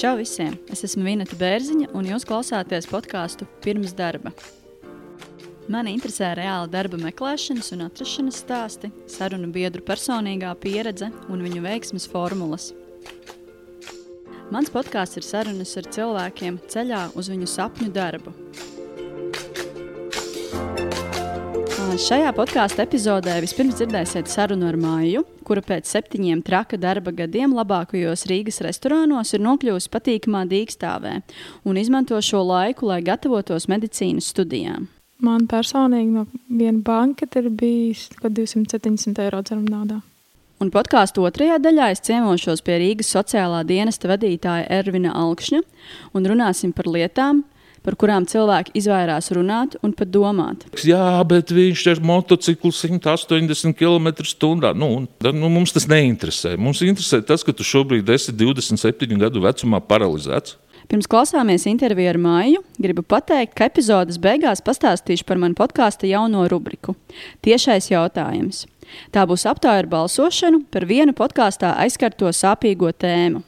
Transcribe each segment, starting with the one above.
Čau visiem! Es esmu Vineta Bērziņa, un jūs klausāties podkāstu pirms darba. Mani interesē reāla darba meklēšanas un atrašanas stāsti, sarunu biedru personīgā pieredze un viņu veiksmes formulas. Mans podkāsts ir sarunas ar cilvēkiem ceļā uz viņu sapņu darbu. Šajā podkāstu epizodē vispirms dzirdēsiet sarunu ar Māju, kura pēc septiņiem traka darba gadiem labākajos Rīgas restorānos ir nokļuvusi patīkamā dīkstāvē un izmanto šo laiku, lai gatavotos medicīnas studijām. Man personīgi no viena banketa ir bijis 270 eiro dzeruma naudā. Un podkāstu otrajā daļā es ciemošos pie Rīgas sociālā dienesta vadītāja Ervina Alkšņa un runāsim par lietām, par kurām cilvēki izvairās runāt un pat domāt. Jā, bet viņš ir motociklu 180 km/h. Nu, nu, mums tas neinteresē. Mums interesē tas, ka tu šobrīd esi 27 gadu vecumā paralizēts. Pirms klausāmies interviju ar Māju, gribu pateikt, ka epizodes beigās pastāstīšu par manu podkāstu jauno rubriku - Tiešais jautājums. Tā būs aptāja ar balsošanu par vienu podkāstā aizskarto sāpīgo tēmu.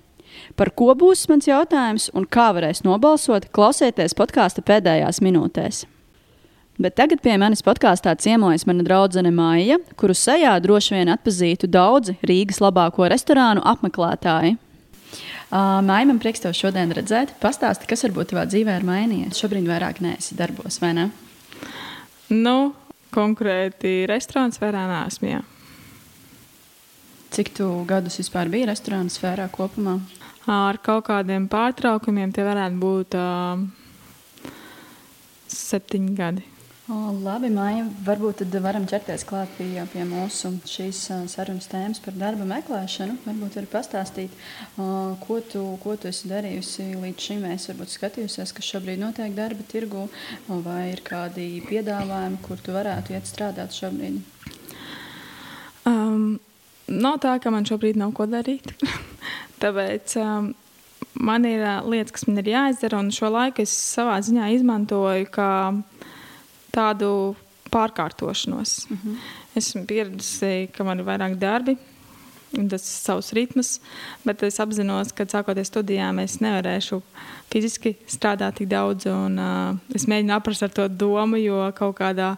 Par ko būs mans jautājums un kā varēs nobalsot, klausieties podkāstu pēdējās minūtēs. Bet tagad pie manis podkāstā ciemojas mana draudzene Maija, kuru sejā droši vien atpazītu daudzi Rīgas labāko restorānu apmeklētāji. Uh, Maija, man prieks tev šodien redzēt. Pastāsti, kas varbūt tavā dzīvē ir mainījies. Šobrīd vairāk neesi darbos, vai ne? Nu, konkrēti restorāns vērā nesmu. Jā. Cik tu gadus vispār biji restorāna sfērā kopumā? Ar kaut kādiem pārtraukumiem tie varētu būt septiņi gadi. Labi, Maija, varbūt tad varam ķerties klāt pie, pie mūsu šīs sarunas tēmas par darba meklēšanu. Varbūt var pastāstīt, ko, tu, ko tu esi darījusi līdz šim. Es varbūt skatījusies, kas šobrīd notiek darba tirgu, vai ir kādi piedāvājumi, kur tu varētu iet strādāt šobrīd. Um, nav tā, ka man šobrīd nav ko darīt. Tāpēc um, man ir uh, lietas, kas man ir jāizdara, un šo laiku es savā ziņā izmantoju kā tādu pārkārtošanos. Mm -hmm. Esmu pieradusi, ka man ir vairāk darbi. Tas ir savs ritms, bet es apzinos, ka sākoties studijām, es nevarēšu fiziski strādāt tik daudz. Un, uh, es mēģinu aprast ar to domu, jo kaut kādā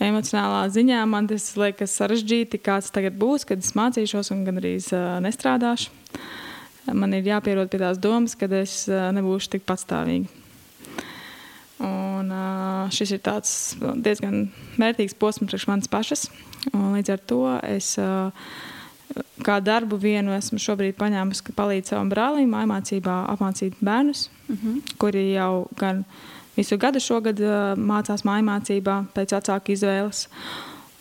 emocionālā ziņā man tas liekas sarežģīti, kāds tagad būs, kad es mācīšos un gan arī uh, nestrādāšu man ir jāpierod pie tās domas, ka es nebūšu tik patstāvīga. Un, šis ir diezgan vērtīgs posms priekš manas pašas. Un līdz ar to es kā darbu vienu esmu šobrīd paņēmusi, ka palīdzu savam brālim mācībā apmācīt bērnus, uh mhm. -huh. kuri jau gan visu gadu šogad mācās mācībā pēc vecāku izvēles.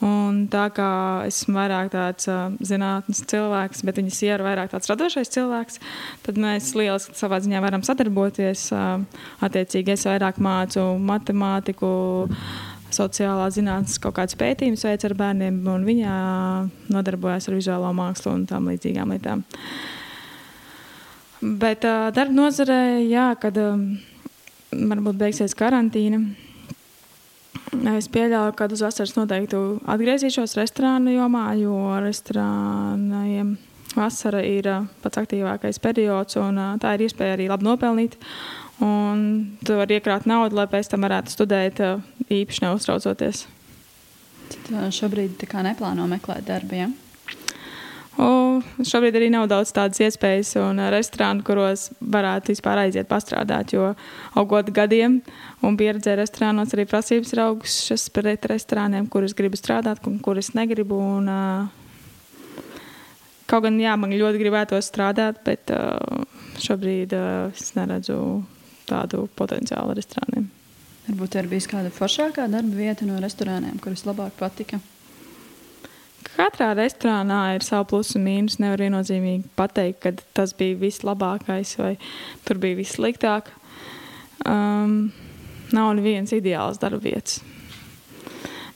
Un tā kā esmu vairāk tāds uh, zinātnīs cilvēks, bet viņas ir vairāk tāds radošais cilvēks, tad mēs lieliski savā ziņā varam sadarboties. Uh, attiecīgi es vairāk mācu matemātiku, sociālā zinātnes kaut kādas pētījumus veids ar bērniem, un viņa nodarbojas ar vizuālo mākslu un tam līdzīgām lietām. Bet uh, darba nozarē, jā, kad um, varbūt beigsies karantīna Es pieļauju, ka uz vasaras noteikti atgriezīšos restorānu jomā, jo restorāniem vasara ir pats aktīvākais periods, un tā ir iespēja arī labi nopelnīt. Un tu vari iekrāt naudu, lai pēc tam varētu studēt īpaši neuztraucoties. Tad šobrīd neplāno meklēt darbu. Ja? O, šobrīd arī nav daudz tādas iespējas un restorānu, kuros varētu vispār aiziet pastrādāt. Jo augot gadiem un pieredzē restorānos arī prasības ir augšas pret restorāniem, kurus gribu strādāt un kurus negribu. Un, kaut gan jā, man ļoti gribētos strādāt, bet šobrīd es neredzu tādu potenciālu restorāniem. Varbūt ir bijusi kāda foršākā darba vieta no restorāniem, kuras labāk patika. Katrā restorānā ir savi plusi un mīnus. Nevar viennozīmīgi pateikt, ka tas bija vislabākais vai tur bija vissliktāk. Um, nav nevienas ideālas darba vietas.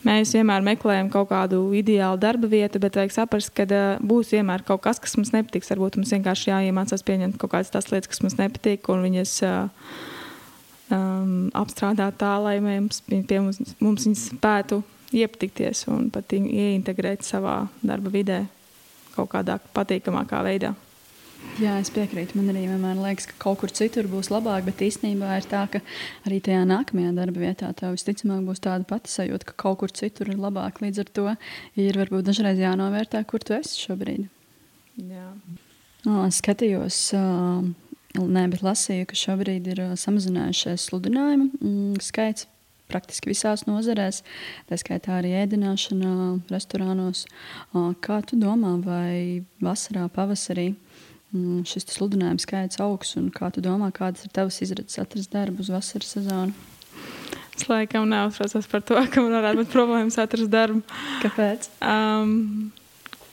Mēs vienmēr meklējam kaut kādu ideālu darba vietu, bet vajag saprast, ka uh, būs vienmēr kaut kas, kas mums nepatiks. Varbūt mums vienkārši jāiemācās pieņemt kaut kādas tās lietas, kas mums nepatīk, un viņas uh, um, apstrādāt tā, lai mēs, pie mums, mums viņas spētu iepatikties un pat ieintegrēt savā darba vidē. kaut kādā patīkamākā veidā. Jā, es piekrītu. Man arī vienmēr liekas, ka kaut kur citur būs labāk, bet īstenībā ir tā, ka arī tajā nākamajā darba vietā tev visticamāk būs tāda pati sajūta, ka kaut kur citur ir labāk. Līdz ar to ir varbūt dažreiz jānovērtē, kur tu esi šobrīd. Jā. O, skatījos, nē, bet lasīju, ka šobrīd ir samazinājušies sludinājumu mm, skaits praktiski visās nozarēs, tā skaitā arī ēdināšanā, restorānos. Kā tu domā, vai vasarā, pavasarī? Mm, šis sludinājums skaits augs. Kā tu domā, kādas ir tavas izredzes atrast darbu uz vasaras sezonu? Es laikam neuztraucos par to, ka man varētu būt problēmas atrast darbu. Kāpēc? Um,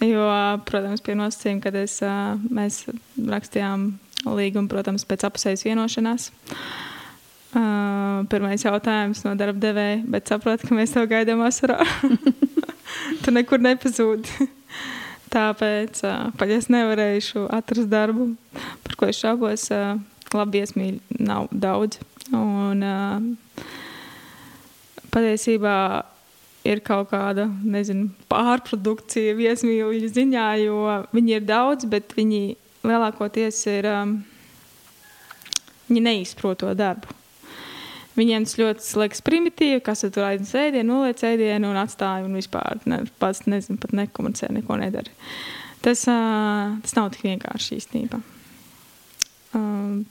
jo, protams, pie nosacījuma, kad es, mēs rakstījām līgumu, protams, pēc apusējas vienošanās. Uh, pirmais jautājums no darba devēja, bet saprotu, ka mēs to gaidām vasarā. tu nekur nepazūdi. Tāpēc, ja es nevarēšu atrast darbu, par ko es šaubos, labi iesmīļi nav daudz. Un, patiesībā ir kaut kāda nezinu, pārprodukcija viesmīļu ziņā, jo viņi ir daudz, bet viņi lielākoties ir, viņi neizprot to darbu. Viņiem tas ļoti liekas primitīvi, kas tur aiznes ēdienu, noliec ēdienu un atstāja un vispār ne, pats nezinu, pat nekomunicē, neko nedara. Tas, uh, tas nav tik vienkārši īstenībā. Uh,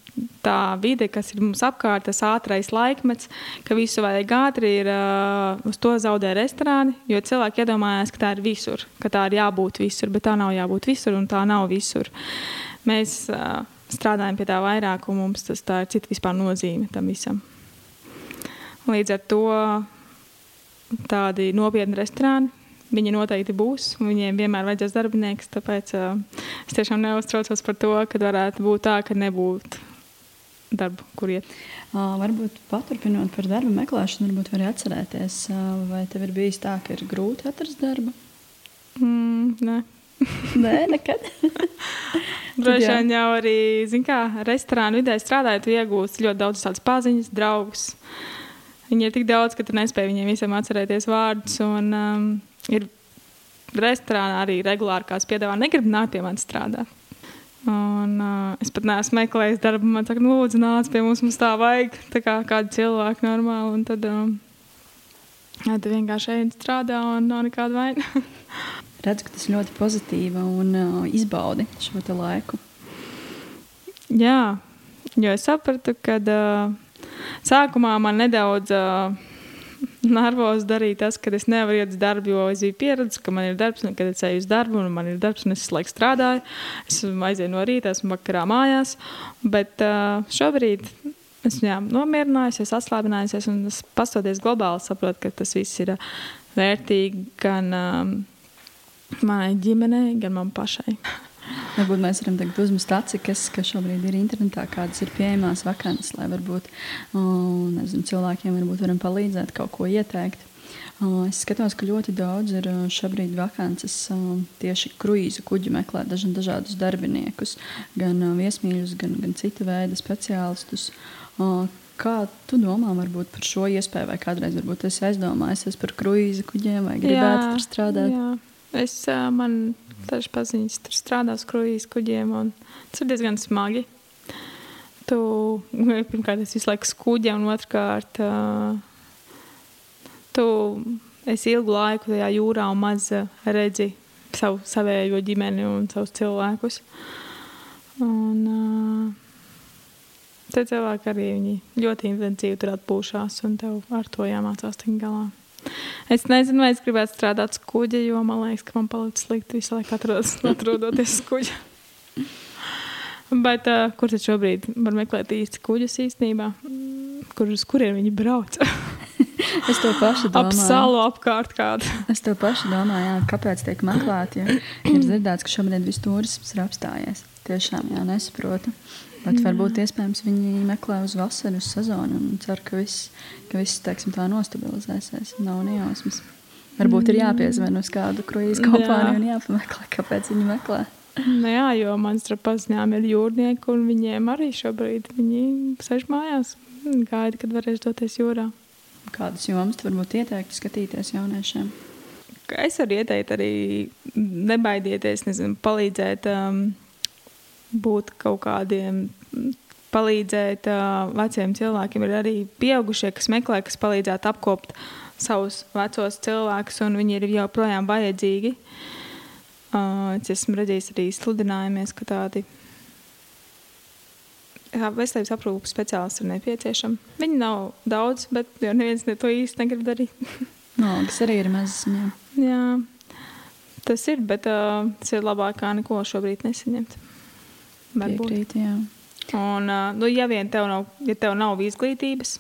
tā vide, kas ir mums apkārt, tas ātrais laikmets, ka visu vajag ātri, ir uh, uz to zaudē restorāni. Jo cilvēki iedomājās, ka tā ir visur, ka tā ir jābūt visur, bet tā nav jābūt visur un tā nav visur. Mēs uh, strādājam pie tā vairāk, un mums tas ir cita vispār nozīme tam visam. Līdz ar to tādi nopietni restorāni. Viņi noteikti būs, un viņiem vienmēr vajadzēs darbinieks. Tāpēc uh, es tiešām neuztraucos par to, ka varētu būt tā, ka nebūtu darbu, kur iet. Uh, varbūt paturpinot par darbu meklēšanu, varbūt var atcerēties, uh, vai tev ir bijis tā, ka ir grūti atrast darbu? Mm, nē. Nē, nekad. Droši vien jau arī, zināmā kā, restorānu vidē strādājot, iegūst ļoti daudz tādas paziņas, draugus. Uh, Viņi ir tik daudz, ka tu nespēji viņiem visiem atcerēties vārdus. Un, um, ir restorānā arī regulāri kāds piedāvā, negribu nākt pie manis strādāt. Un, uh, es pat neesmu meklējis darbu. Man saka, nu, lūdzu, nāc pie mums, mums tā vajag. Tā kā kādi cilvēki normāli. Un tad, um, tu vienkārši ej strādā un nav nekāda vaina. Redzu, ka tas ļoti pozitīvi un uh, izbaudi šo laiku. Jā, jo es sapratu, ka. Uh, Sākumā man nedaudz uh, nervos darīja tas, ka es nevaru iet uz darbu, jo es biju pieredzējis, ka man ir darbs, un kad es eju uz darbu, un man ir darbs, un es visu laiku strādāju. Es aizēju no rīta, esmu vakarā mājās. Bet uh, šobrīd esmu jā, nomierinājusies, atslābinājusies, un es pastoties globāli saprotu, ka tas viss ir vērtīgi gan um, manai ģimenei, gan man pašai. Varbūt mēs varam tagad uzmest aci, kas, kas šobrīd ir internetā, kādas ir pieejamas vakances, lai varbūt nezinu, cilvēkiem varbūt varam palīdzēt, kaut ko ieteikt. Es skatos, ka ļoti daudz ir šobrīd vakances tieši kruīzu kuģi meklē dažādus darbiniekus, gan viesmīļus, gan, gan citu veidu speciālistus. Kā tu domā varbūt, par šo iespēju, vai kādreiz varbūt esi aizdomājies par kruīzu kuģiem, vai gribētu jā, tur strādāt? Jā. Es, man dažas paziņas tur strādā uz kruīzes kuģiem, un tas ir diezgan smagi. Tu, pirmkārt, es visu laiku skuģi, un otrkārt, tu esi ilgu laiku tajā jūrā un maz redzi savu savējo ģimeni un savus cilvēkus. Un, Te cilvēki arī ļoti intensīvi tur atpūšās, un tev ar to jāmācās tikt galā. Es nezinu, vai es gribētu strādāt uz kuģa, jo man liekas, ka man palicis slikti visu laiku atrodas, atrodoties uz kuģa. Bet uh, kur tad šobrīd var meklēt īsti kuģus īstenībā? Kur, uz kuriem viņi brauc? es to pašu domāju. Ap salu apkārt kādu. es to pašu domāju, jā, kāpēc tiek meklēti. Ir dzirdēts, ka šobrīd viss turisms ir apstājies. Tiešām jā, nesaprotu. Bet varbūt iespējams viņi meklē uz vasaru, uz sezonu un cer, ka viss, ka viss teiksim, tā nostabilizēsies. Nav nejausmas. Varbūt ir jāpiezvan uz kādu kruīzu kompāniju jā. un jāpameklē, kāpēc viņi meklē. Nu jā, jo manas paziņām ir jūrnieki, un viņiem arī šobrīd viņi sēž mājās. Gaida, kad varēs doties jūrā. Kādas jomas varbūt ieteiktu skatīties jauniešiem? es varu ieteikt arī nebaidieties, nezinu, palīdzēt, um, būt kaut kādiem, palīdzēt uh, veciem cilvēkiem. Ir arī pieaugušie, kas meklē, kas palīdzētu apkopt savus vecos cilvēkus, un viņi ir joprojām vajadzīgi. Uh, es esmu redzējis arī sludinājumies, ka tādi veselības aprūpes speciālisti ir nepieciešami. Viņi nav daudz, bet jau neviens ne to īsti negrib darīt. Nolgas arī ir mazas. Jā. jā, tas ir, bet uh, tas ir labāk kā neko šobrīd nesaņemt. Varbūt. Piekrīt, jā. Un, nu, ja vien tev nav, ja tev nav izglītības,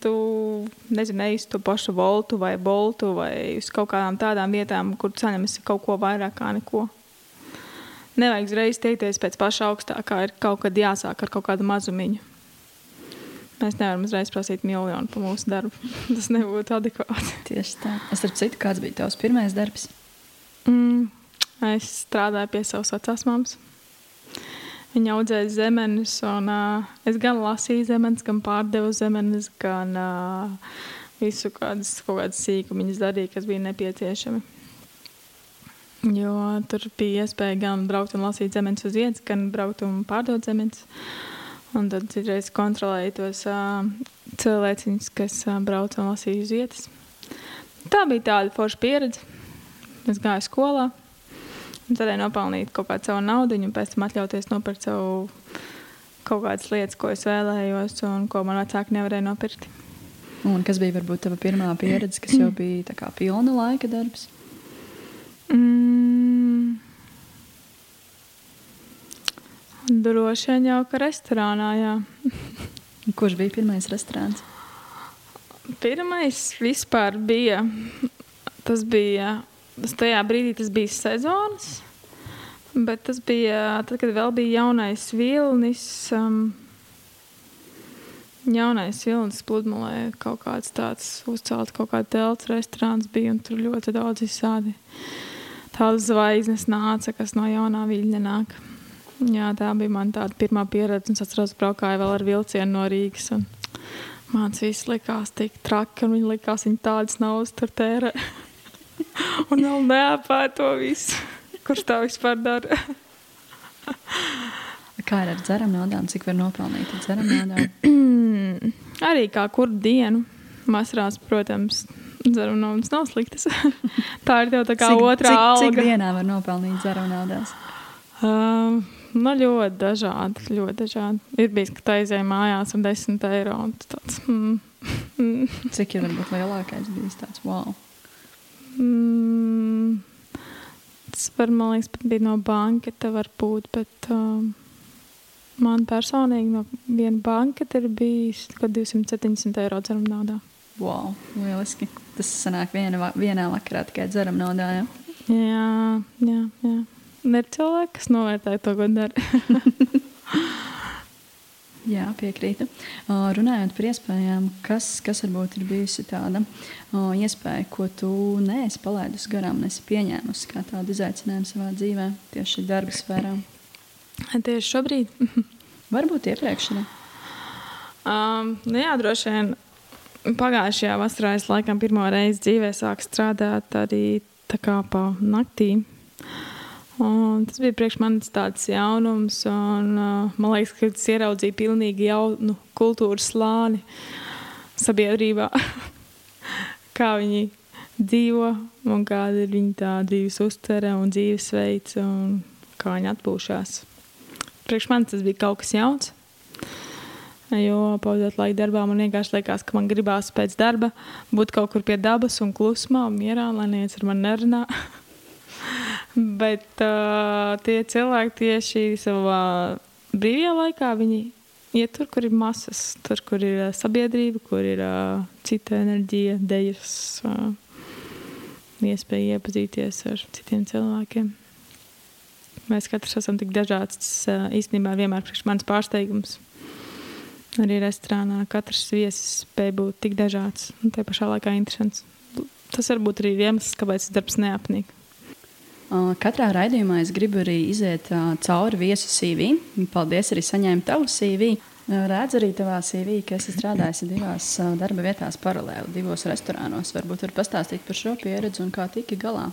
tu nezini, ej uz to pašu voltu vai boltu vai uz kaut kādām tādām vietām, kur saņems kaut ko vairāk kā neko. Nevajag uzreiz teikties pēc paša augstākā, ir kaut kad jāsāk ar kaut kādu mazumiņu. Mēs nevaram uzreiz prasīt miljonu par mūsu darbu. Tas nebūtu adekvāti. Tieši tā. Es ar citu, kāds bija tavs pirmais darbs? Mm, es strādāju pie savas vecās mammas. Viņa audzēja zemenes, un uh, es gan lasīju zemenes, gan pārdevu zemenes, gan uh, visu kādas, kaut kādas sīkumiņas darīju, kas bija nepieciešami. Jo tur bija iespēja gan braukt un lasīt zemes uz vietas, gan braukt un pārdot zemes. Un tad citreiz kontrolēju tos uh, cilvēciņus, kas uh, brauc un lasīja uz vietas. Tā bija tāda forša pieredze. Es gāju skolā, Tad nopelnīt kaut kādu savu naudu, un pēc tam atļauties nopirkt savu kaut kādas lietas, ko es vēlējos, un ko man vecāki nevarēja nopirkt. Un kas bija varbūt tava pirmā pieredze, kas jau bija kā pilna laika darbs? Mm. Droši vien jau ka restorānā, jā. Kurš bija pirmais restorāns? Pirmais vispār bija. Tas bija tajā brīdī tas bija sezonas, bet tas bija tad, kad vēl bija jaunais vilnis. Um, Jaunais vilnis pludmalē kaut kāds tāds uzcelts, kaut kāda telts restorāns bija, un tur ļoti daudz visādi tādas zvaigznes nāca, kas no jaunā viļņa nāk. Jā, tā bija man tāda pirmā pieredze, un es atceros, braukāju vēl ar vilcienu no Rīgas. Man tas viss likās tik traki, un viņi likās, viņi tādas tur tērē. un vēl neapēd to visu. Kurš tā vispār dara? kā ar dzeram naudām? Cik var nopelnīt ar dzeram naudām? Arī kā kur dienu. Masrās, protams, dzeram naudas nav sliktas. tā ir tev tā kā cik, otrā cik, alga. Cik dienā var nopelnīt dzeram naudās? Um, nu, ļoti dažādi, ļoti dažādi. Ir bijis, ka tā aizēja mājās ar 10 eiro. Tāds, mm, mm. Cik jau varbūt lielākais bijis tāds wow? Mm, tas var, man liekas, pat bija no banketa, varbūt, bet um, man personīgi no viena banketa ir bijis 270 eiro dzeram naudā. Wow, lieliski. Tas sanāk viena, vienā vakarā tikai dzeram naudā, ja? Jā, jā, jā. Un ir cilvēki, kas novērtē to, ko dara. Jā, piekrītu. Uh, runājot par iespējām, kas, kas varbūt ir bijusi tāda uh, iespēja, ko tu neesi palaidusi garām, nesi pieņēmusi kā tādu izaicinājumu savā dzīvē, tieši darba sfērā? Tieši šobrīd? varbūt iepriekš. Ne? Um, nu jā, droši vien pagājušajā vasarā es laikam pirmo reizi dzīvē sāku strādāt arī tā kā pa naktīm. Un tas bija priekš manis tāds jaunums, un uh, man liekas, ka tas ieraudzīja pilnīgi jaunu kultūras slāni sabiedrībā. kā viņi dzīvo, un kāda ir viņa tā dzīves uztvere un dzīvesveids, un kā viņi atpūšas. Priekš manis tas bija kaut kas jauns. Jo pavadot laiku darbā, man vienkārši liekas, ka man gribās pēc darba būt kaut kur pie dabas un klusumā mierā, lai neviens ar mani nerunā. Bet uh, tie cilvēki tieši savā brīvajā laikā viņi iet tur, kur ir masas, tur, kur ir uh, sabiedrība, kur ir uh, cita enerģija, dejas, uh, iespēja iepazīties ar citiem cilvēkiem. Mēs katrs esam tik dažāds. Tas īstenībā vienmēr ir mans pārsteigums. Arī restorānā katrs viesis spēja būt tik dažāds un te pašā laikā interesants. Tas varbūt arī ir iemesls, kāpēc darbs neapnīk. Katrā raidījumā es gribu arī iziet cauri viesu CV. Paldies, arī saņēmu tavu CV. Redz arī tavā CV, ka esi strādājis divās darba vietās paralēli, divos restorānos. Varbūt var pastāstīt par šo pieredzi un kā tiki galā.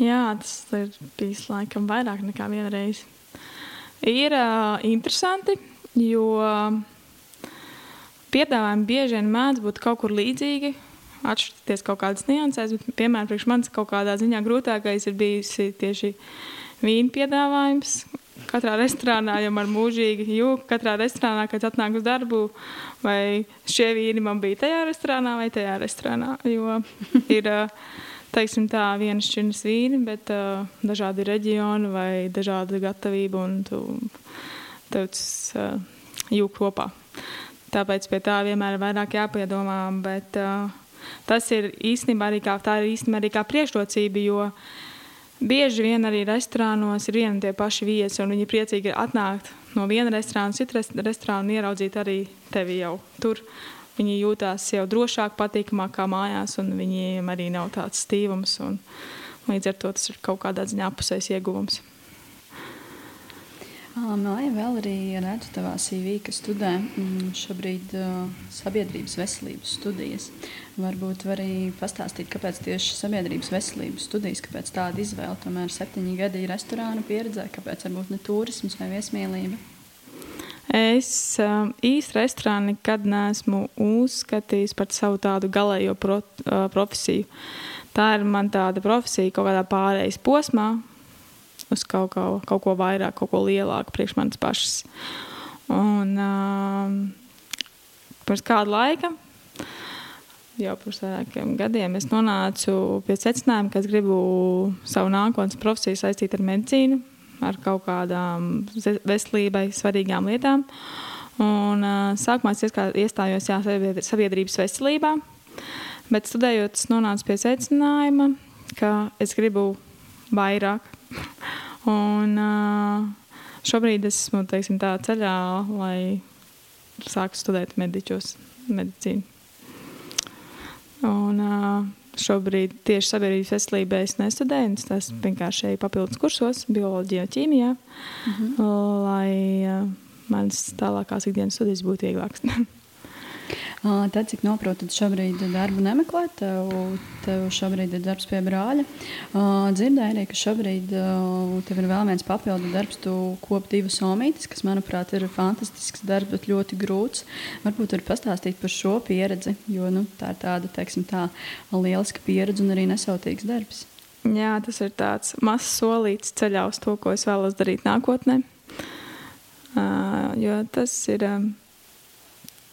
Jā, tas ir bijis laikam vairāk nekā viena reize. Ir uh, interesanti, jo piedāvājumi bieži vien mēdz būt kaut kur līdzīgi, atšķirties kaut kādas niansēs, bet, piemēram, priekš manis kaut kādā ziņā grūtākais ir bijis tieši vīna piedāvājums. Katrā restorānā jau man mūžīgi jūka, katrā restorānā, kad atnāk uz darbu, vai šie vīni man bija tajā restorānā vai tajā restorānā. Jo ir, teiksim tā, viena šķirnes vīni, bet uh, dažādi reģioni vai dažāda gatavība un tu, tev tas uh, jūka kopā. Tāpēc pie tā vienmēr ir vairāk jāpiedomā. Bet, uh, tas ir īstenībā arī kā, ir īstenībā arī kā priekšrocība, jo bieži vien arī restorānos ir vieni tie paši viesi, un viņi ir priecīgi atnākt no viena restorāna, citu restorānu un ieraudzīt arī tevi jau tur. Viņi jūtās jau drošāk, patīkamāk kā mājās, un viņiem arī nav tāds stīvums. Līdz ar to tas ir kaut kādā ziņā apusējs ieguvums. Māja vēl arī redzu tavā CV, ka studē mm, šobrīd sabiedrības veselības studijas. Varbūt var arī pastāstīt, kāpēc tieši sabiedrības veselības studijas, kāpēc tāda izvēle, tomēr septiņi gadi ir restorānu pieredzē, kāpēc varbūt ne turisms vai viesmīlība? Es um, īsti restorānu nekad neesmu uzskatījis par savu tādu galējo pro, uh, profesiju. Tā ir man tāda profesija kaut kādā pārejas posmā, uz kaut ko, kaut ko vairāk, kaut ko lielāku priekš manas pašas. Un um, pirms kāda laika, jau pirms vairākiem gadiem, es nonācu pie secinājuma, ka es gribu savu nākotnes profesiju saistīt ar medicīnu, ar kaut kādām veselībai svarīgām lietām. Un, uh, sākumā es iestājos jā, sabiedrības veselībā, bet studējot, es nonācu pie secinājuma, ka es gribu vairāk Un, šobrīd es esmu teiksim, tā ceļā, lai sāktu studēt mediķos, medicīnu. Un, šobrīd tieši sabiedrības veselībā es nestudēju. Es esmu vienkārši papildus kursos, bioloģijā, ķīmijā, mm -hmm. lai manas tālākās ikdienas studijas būtu vieglākas. Tad, cik noprotu, šobrīd darbu nemeklē, tev, tev šobrīd ir darbs pie brāļa. Dzirdēju arī, ka šobrīd tev ir vēl viens papildu darbs. Tu kopi divas omītes, kas, manuprāt, ir fantastisks darbs, bet ļoti grūts. Varbūt var pastāstīt par šo pieredzi, jo nu, tā ir tāda, teiksim, tā lieliska pieredze un arī nesautīgs darbs. Jā, tas ir tāds mazs solīts ceļā uz to, ko es vēlos darīt nākotnē. Uh, jo tas ir. Um,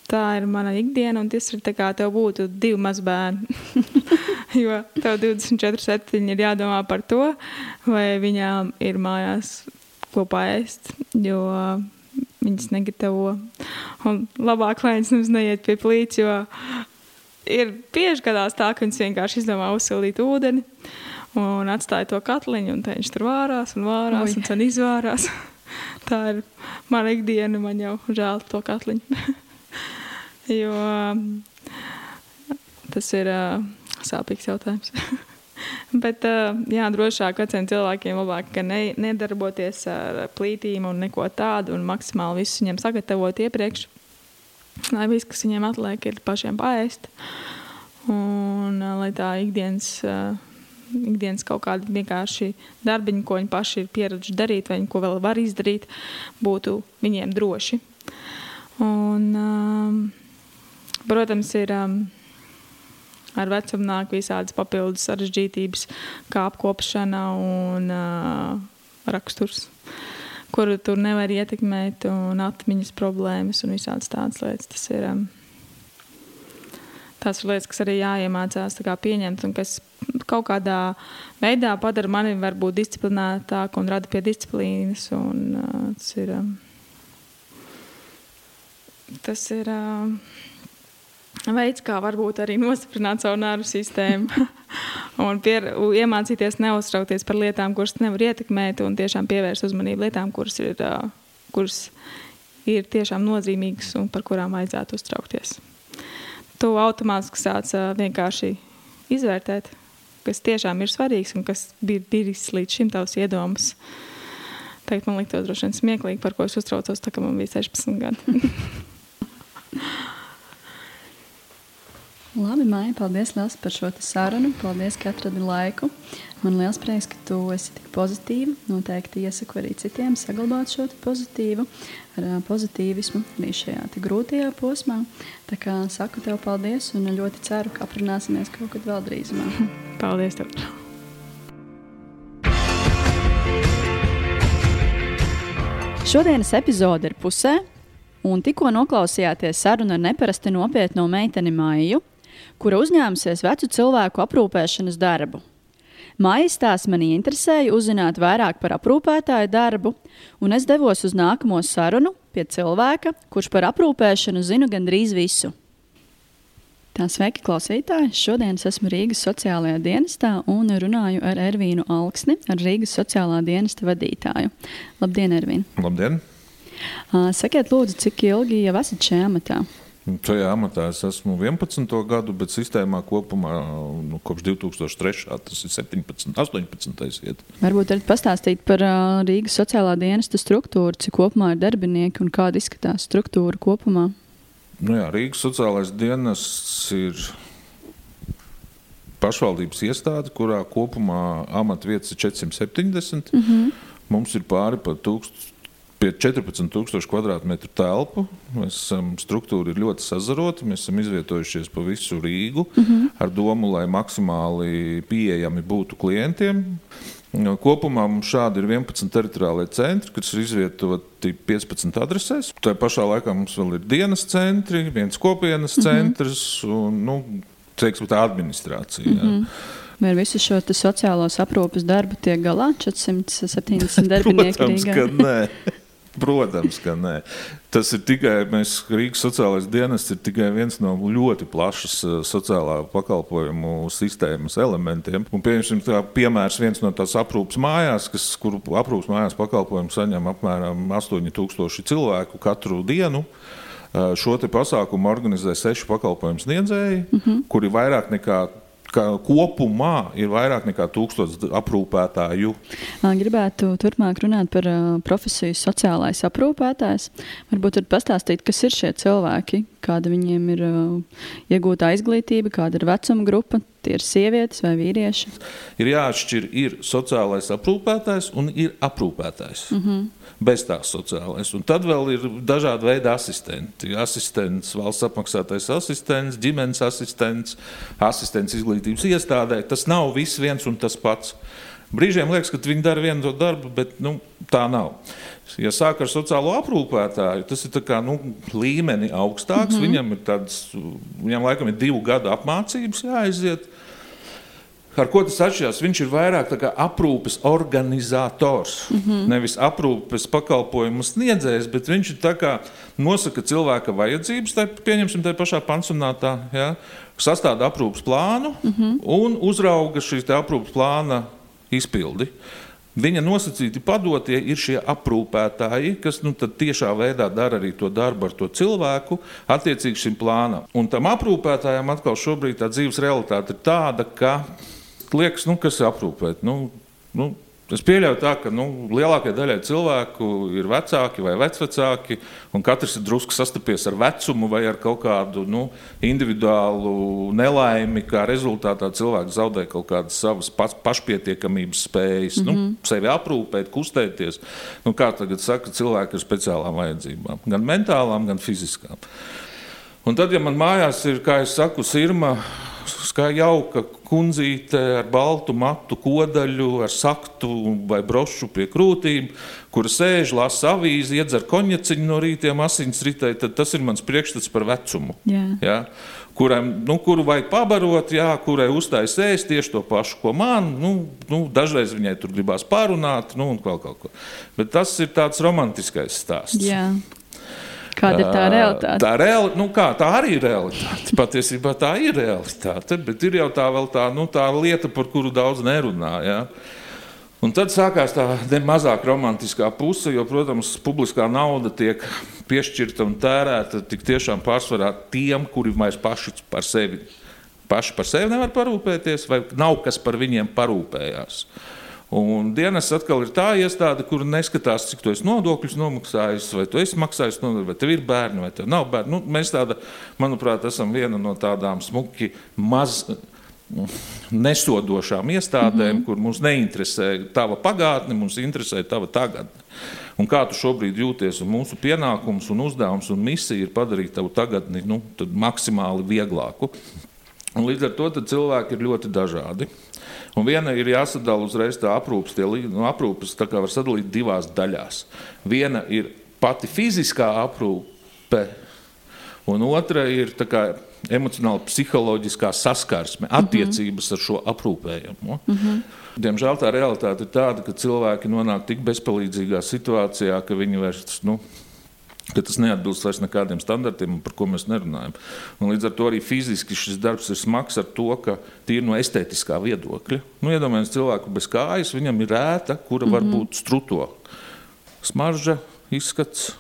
tā ir mana ikdiena, un tas ir tā kā tev būtu divi mazbērni. jo tev 24, 7 ir jādomā par to, vai viņām ir mājās kopā ēst, jo viņas negatavo. Un labāk, lai viņas nemaz neiet pie plīts, jo ir bieži gadās tā, ka viņas vienkārši izdomā uzsildīt ūdeni un atstāja to katliņu, un viņš tur vārās un vārās Ui. un tad izvārās. tā ir mana ikdiena, man jau žēl to katliņu. jo tas ir uh, sāpīgs jautājums. Bet uh, jā, drošāk veciem cilvēkiem labāk ne, nedarboties ar plītīm un neko tādu, un maksimāli visu viņiem sagatavot iepriekš, lai viss, kas viņiem atliek, ir pašiem paēst. Un uh, lai tā ikdienas, uh, ikdienas kaut kādi vienkārši darbiņi, ko viņi paši ir pieraduši darīt, vai ko vēl var izdarīt, būtu viņiem droši. Un, uh, Protams, ir um, ar vecumu nāk visādas papildus sarežģītības, kā apkopšana un uh, raksturs, kuru tur nevar ietekmēt, un atmiņas problēmas un visādas tādas lietas. Tas ir um, tās ir lietas, kas arī jāiemācās pieņemt un kas kaut kādā veidā padara mani varbūt disciplinētāku un rada pie disciplīnas. Un, uh, tas ir. Um, tas ir uh, veids, kā varbūt arī nostiprināt savu nervu sistēmu un pier, iemācīties neuztraukties par lietām, kuras nevar ietekmēt, un tiešām pievērst uzmanību lietām, kuras ir, kuras ir tiešām nozīmīgas un par kurām vajadzētu uztraukties. To automātiski sāc vienkārši izvērtēt, kas tiešām ir svarīgs un kas bija bijis līdz šim tavs iedoms. teikt, man liktos droši vien smieklīgi, par ko es uztraucos, tā kā man bija 16 gadi. Labi, Maija, paldies liels par šo sarunu. Paldies, ka atradi laiku. Man liels prieks, ka tu esi tik pozitīva. Noteikti iesaku arī citiem saglabāt šo pozitīvu, ar pozitīvismu arī šajā grūtajā posmā. Tā kā saku tev paldies un ļoti ceru, ka aprunāsimies kaut kad vēl drīzumā. Paldies! Tev. Šodienas epizode ir pusē, un tikko noklausījāties sarunu ar neparasti nopietnu meiteni Maiju kura uzņēmusies vecu cilvēku aprūpēšanas darbu. Mājas tās manī interesēja uzzināt vairāk par aprūpētāju darbu, un es devos uz nākamo sarunu pie cilvēka, kurš par aprūpēšanu zina gandrīz visu. Tā sveiki, klausītāji! Šodien es esmu Rīgas sociālajā dienestā un runāju ar Ervīnu Alksni, ar Rīgas sociālā dienesta vadītāju. Labdien, Ervīna! Labdien! Sakiet, lūdzu, cik ilgi jau esat šajā amatā? Šajā amatā es esmu 11. gadu, bet sistēmā kopumā nu, kopš 2003. tas ir 17, 18. Iet. Varbūt varat pastāstīt par Rīgas sociālā dienesta struktūru, cik kopumā ir darbinieki un kāda izskatās struktūra kopumā? Nu jā, Rīgas sociālais dienests ir pašvaldības iestāde, kurā kopumā amatvietas ir 470. Mm -hmm. Mums ir pāri par 1000 pie 14,000 km2 telpu. Mēs esam struktūra ir ļoti sazarota. Mēs esam izvietojušies pa visu Rīgu mm -hmm. ar domu, lai maksimāli pieejami būtu klientiem. Kopumā mums šādi ir 11 teritoriālajie centri, kas ir izvietoti 15 adresēs. Tā pašā laikā mums vēl ir dienas centri, viens kopienas mm -hmm. centrs un nu, teiksim, tā administrācija. Mm -hmm. Vai ar visu šo sociālos aprūpes darbu tiek galā 470 darbinieki Protams, Rīgā? Protams, ka nē. Protams, ka nē. Tas ir tikai mēs, Rīgas sociālais dienests ir tikai viens no ļoti plašas eh, sociālā pakalpojumu sistēmas elementiem. Un, pieņemsim, tā piemērs viens no tās aprūpas mājās, kas, kuru aprūpas mājās pakalpojumu saņem apmēram 8000 cilvēku katru dienu. Eh, šo pasākumu organizē seši pakalpojumu sniedzēji, mm -hmm. kuri vairāk nekā ka kopumā ir vairāk nekā tūkstots aprūpētāju. Gribētu turpmāk runāt par profesiju sociālais aprūpētājs. Varbūt varat pastāstīt, kas ir šie cilvēki, kāda viņiem ir iegūta izglītība, kāda ir vecuma grupa, tie ir sievietes vai vīrieši. Ir jāatšķir, ir sociālais aprūpētājs un ir aprūpētājs. Mm -hmm bez tās sociālais. Un tad vēl ir dažādi veidi asistenti. Asistents, valsts apmaksātais asistents, ģimenes asistents, asistents izglītības iestādē. Tas nav viss viens un tas pats. Brīžiem liekas, ka viņi dara vienu to darbu, bet nu, tā nav. Ja sāk ar sociālo aprūpētāju, tas ir kā, nu, līmeni augstāks. Mm -hmm. Viņam ir tāds, viņam laikam ir divu gadu apmācības jāaiziet. Ar ko tas atšķirās? Viņš ir vairāk aprūpes organizators, mm -hmm. nevis aprūpes pakalpojumu sniedzējs, bet viņš ir nosaka cilvēka vajadzības, tā, pieņemsim, tajā pašā pansionātā, ja, sastāda aprūpes plānu mm -hmm. un uzrauga šīs aprūpes plāna izpildi. Viņa nosacīti padotie ir šie aprūpētāji, kas nu, tiešā veidā dara arī to darbu ar to cilvēku, attiecīgi šim plānam. Un tam aprūpētājam atkal šobrīd tā dzīves realitāte ir tāda, ka liekas, nu, kas aprūpēt. Nu, nu, Es pieļauju, tā, ka nu, lielākajai daļai cilvēku ir vecāki vai vecvecāki, un katrs ir drusku sastapies ar vecumu vai ar kaut kādu nu, individuālu nelaimi. Kā rezultātā cilvēks zaudē kaut kādas savas pašpietiekamības spējas, mm -hmm. nu, mhm. sevi aprūpēt, kustēties. Nu, kā tagad saka, cilvēki ar speciālām vajadzībām, gan mentālām, gan fiziskām. Un tad, ja man mājās ir, kā jau saku, sirma, kā jauka kundzīte ar baltu matu kodaļu, ar saktu vai brošu pie krūtīm, kur sēž, lasa avīzi, iedzer konjaciņu no rītiem, asins ritē, tad tas ir mans priekšstats par vecumu. Jā. Ja? Kuram, nu, kuru vajag pabarot, jā, kurai uzstājas ēst tieši to pašu, ko man. Nu, nu, dažreiz viņai tur gribās pārunāt, nu, un kaut, kaut ko. Bet tas ir tāds romantiskais stāsts. Jā. Kāda ir tā realitāte? Tā, reali, nu kā, tā arī ir realitāte. Patiesībā tā ir realitāte, bet ir jau tā, tā, nu, tā lieta, par kuru daudz nerunā. Ja? Un tad sākās tā mazāk romantiskā puse, jo, protams, publiskā nauda tiek piešķirta un tērēta tik tiešām pārsvarā tiem, kuri vairs paši par sevi, paši par sevi nevar parūpēties, vai nav kas par viņiem parūpējās. Un dienas atkal ir tā iestāde, kur neskatās, cik tu esi nodokļus nomaksājis, vai tu esi maksājis nodokļus, vai tev ir bērni, vai tev nav bērni. Nu, mēs tāda, manuprāt, esam viena no tādām smuki maz nesodošām iestādēm, mm -hmm. kur mums neinteresē tava pagātne, mums interesē tava tagadne. Un kā tu šobrīd jūties, un mūsu pienākums, un uzdevums un misija ir padarīt tavu tagadni nu, maksimāli vieglāku. Un līdz ar to cilvēki ir ļoti dažādi. Un viena ir jāsadala uzreiz tā aprūpes, tie nu, aprūpes tā kā var sadalīt divās daļās. Viena ir pati fiziskā aprūpe, un otra ir kā, emocionāla, psiholoģiskā saskarsme, mhm. attiecības ar šo aprūpējumu. Mm -hmm. Diemžēl tā realitāte ir tāda, ka cilvēki nonāk tik bezpalīdzīgā situācijā, ka viņi vairs. Nu, ka tas neatbilst vairs nekādiem standartiem, par ko mēs nerunājam. Un līdz ar to arī fiziski šis darbs ir smags ar to, ka tīri no estētiskā viedokļa. Nu, Iedomājieties, cilvēku bez kājas, viņam ir ēta, kura mm -hmm. var mhm. būt struto. Smarža, izskats,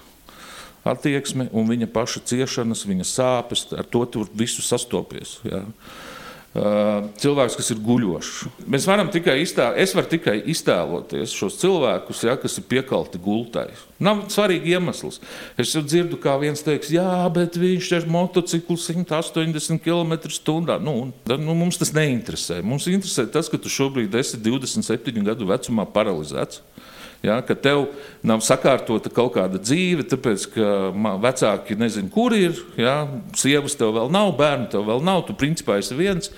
attieksme un viņa paša ciešanas, viņa sāpes, ar to tur visu sastopies. Jā. Cilvēks, kas ir guļošs. Mēs varam tikai iztēloties, es varu tikai iztēloties šos cilvēkus, ja, kas ir piekalti gultai. Nav svarīgi iemesls. Es jau dzirdu, kā viens teiks, jā, bet viņš ir motociklu 180 km/h. Nu, nu, mums tas neinteresē. Mums interesē tas, ka tu šobrīd esi 27 gadu vecumā paralizēts. Ja, ka tev nav sakārtota kaut kāda dzīve, tāpēc ka vecāki nezina, kur ir. Ja, sievas tev vēl nav, bērnu tev vēl nav, tu principā esi viens.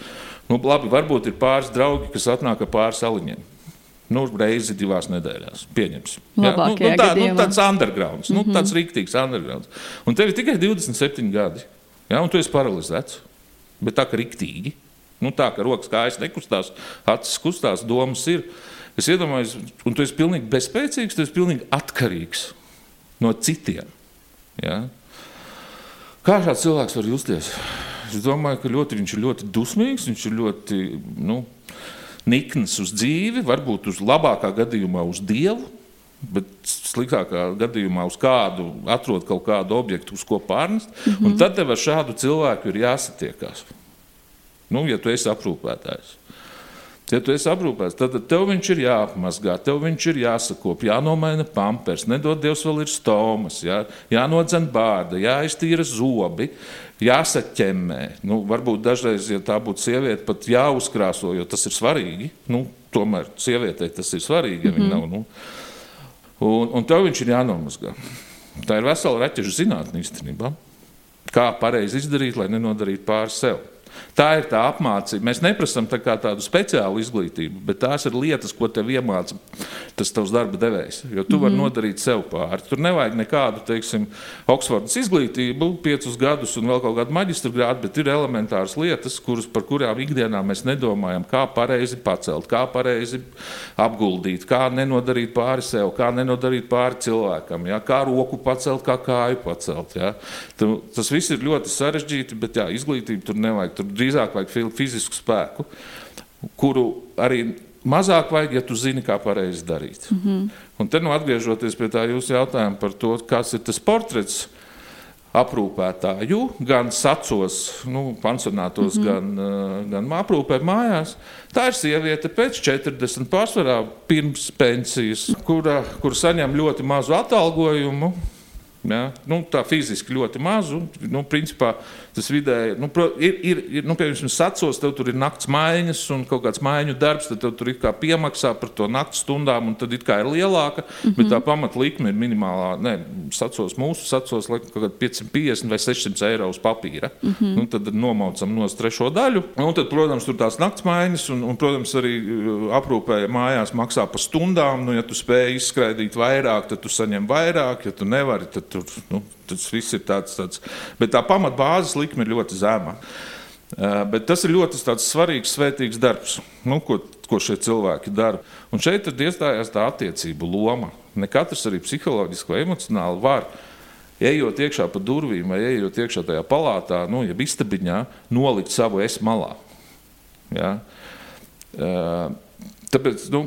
Nu, labi, varbūt ir pāris draugi, kas atnāk ar pāris aliņiem. Nu, reizi divās nedēļās. Pieņemsim. Ja? Nu, nu, tā, nu, tāds underground, nu, mm -hmm. tāds rīktīgs underground. Un tev ir tikai 27 gadi. Ja? Un tu esi paralizēts. Bet tā kā rīktīgi. Nu, tā kā rokas kājas nekustās, acis kustās, domas ir. Es iedomājos, un tu esi pilnīgi bezspēcīgs, tu esi pilnīgi atkarīgs no citiem. Ja? Kā šāds cilvēks var justies? Es domāju, ka ļoti, viņš ir ļoti dusmīgs, viņš ir ļoti nu, nikns uz dzīvi, varbūt uz labākā gadījumā uz dievu. Bet sliktākā gadījumā uz kādu atrod kaut kādu objektu, uz ko pārnest. Mm -hmm. Tad tev ar šādu cilvēku ir jāsatiekās. Nu, ja tu esi aprūpētājs. Ja tu esi aprūpēts, tad tev viņš ir jāapmazgā, tev viņš ir jāsakop, jānomaina pampers, nedod Dievs, vēl ir stomas, jā, jānodzen bārda, jāiztīra zobi, jāsaķemmē. Nu, varbūt dažreiz, ja tā būtu sieviete, pat jāuzkrāso, jo tas ir svarīgi. Nu, tomēr sievietei tas ir svarīgi, ja mm -hmm. nav. Nu. Un, un tev viņš ir jānomazgā. Tā ir vesela raķešu zinātnē īstenībā. Kā pareizi izdarīt, lai nenodarītu pāri sev. Tā ir tā apmācība. Mēs neprasām tā tādu speciālu izglītību, bet tās ir lietas, ko tev iemāca tas tavs darba devējs. Jo tu mm -hmm. vari mhm. nodarīt sev pāri. Tur nevajag nekādu, teiksim, Oksfordas izglītību, piecus gadus un vēl kaut kādu maģistra grādu, bet ir elementāras lietas, kuras, par kurām ikdienā mēs nedomājam, kā pareizi pacelt, kā pareizi apguldīt, kā nenodarīt pāri sev, kā nenodarīt pāri cilvēkam, ja? kā roku pacelt, kā kāju pacelt. Ja? Tas viss ir ļoti sarežģīti, bet jā, izglītību tur nevajag. Tur drīzāk vajag fizisku spēku, kuru arī mazāk vajag, ja tu zini, kā pareizi darīt. Mm -hmm. Un te nu atgriežoties pie tā jūsu jautājuma par to, kāds ir tas portrets aprūpētāju, gan sacos, nu, pansionātos, mm -hmm. gan, uh, gan aprūpē mājās. Tā ir sieviete pēc 40 pārsvarā pirms pensijas, kura, kura saņem ļoti mazu atalgojumu. Ja? Nu, tā fiziski ļoti mazu. Nu, principā, Tas vidēji nu, ir, ir, ir nu, piemēram, sacos, tev tur ir naktas maiņas un kaut kāds maiņu darbs, tad tev tur ir kā piemaksā par to naktas stundām, un tad ir lielāka, mm -hmm. bet tā pamatlikme ir minimālā. Ne, sacos, mūsu sacos kaut kāda 550 vai 600 eiro uz papīra. Mm -hmm. nu, tad nomaucam no trešo daļu. Un tad, protams, tur tās naktas maiņas, un, un protams, arī uh, aprūpē mājās maksā par stundām. Nu, ja tu spēj izskraidīt vairāk, tad tu saņem vairāk, ja tu nevari, tad tur. Nu, Tas viss ir tāds, tāds bet tā pamatbāzes likme ir ļoti zema. Bet tas ir ļoti svarīgs, svētīgs darbs, nu, ko, ko šie cilvēki dara. Un šeit iestājās tā attiecību loma. Ne katrs arī psiholoģiski vai emocionāli var, ejot iekšā pa durvīm vai ejot iekšā tajā palātā, nu, jeb istabiņā, nolikt savu es malā. Ja? Tāpēc nu,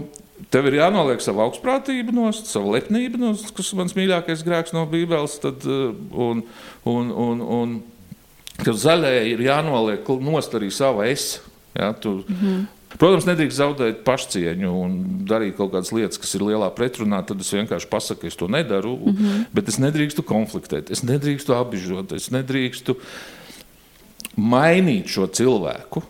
Tev ir jānoliek sava augstprātība, nost, sava lepnība, nost, kas ir mans mīļākais grēks no Bībeles. Tad, eh, un, un, un, un, ka zaļai ir jānoliek nost arī sava es. Ja, tu, mm -hmm. Protams, nedrīkst zaudēt pašcieņu un darīt kaut kādas lietas, kas ir lielā pretrunā. Tad es vienkārši pasaku, es to nedaru, mm -hmm. bet es nedrīkstu konfliktēt, es nedrīkstu apbižot, es nedrīkstu mainīt šo cilvēku.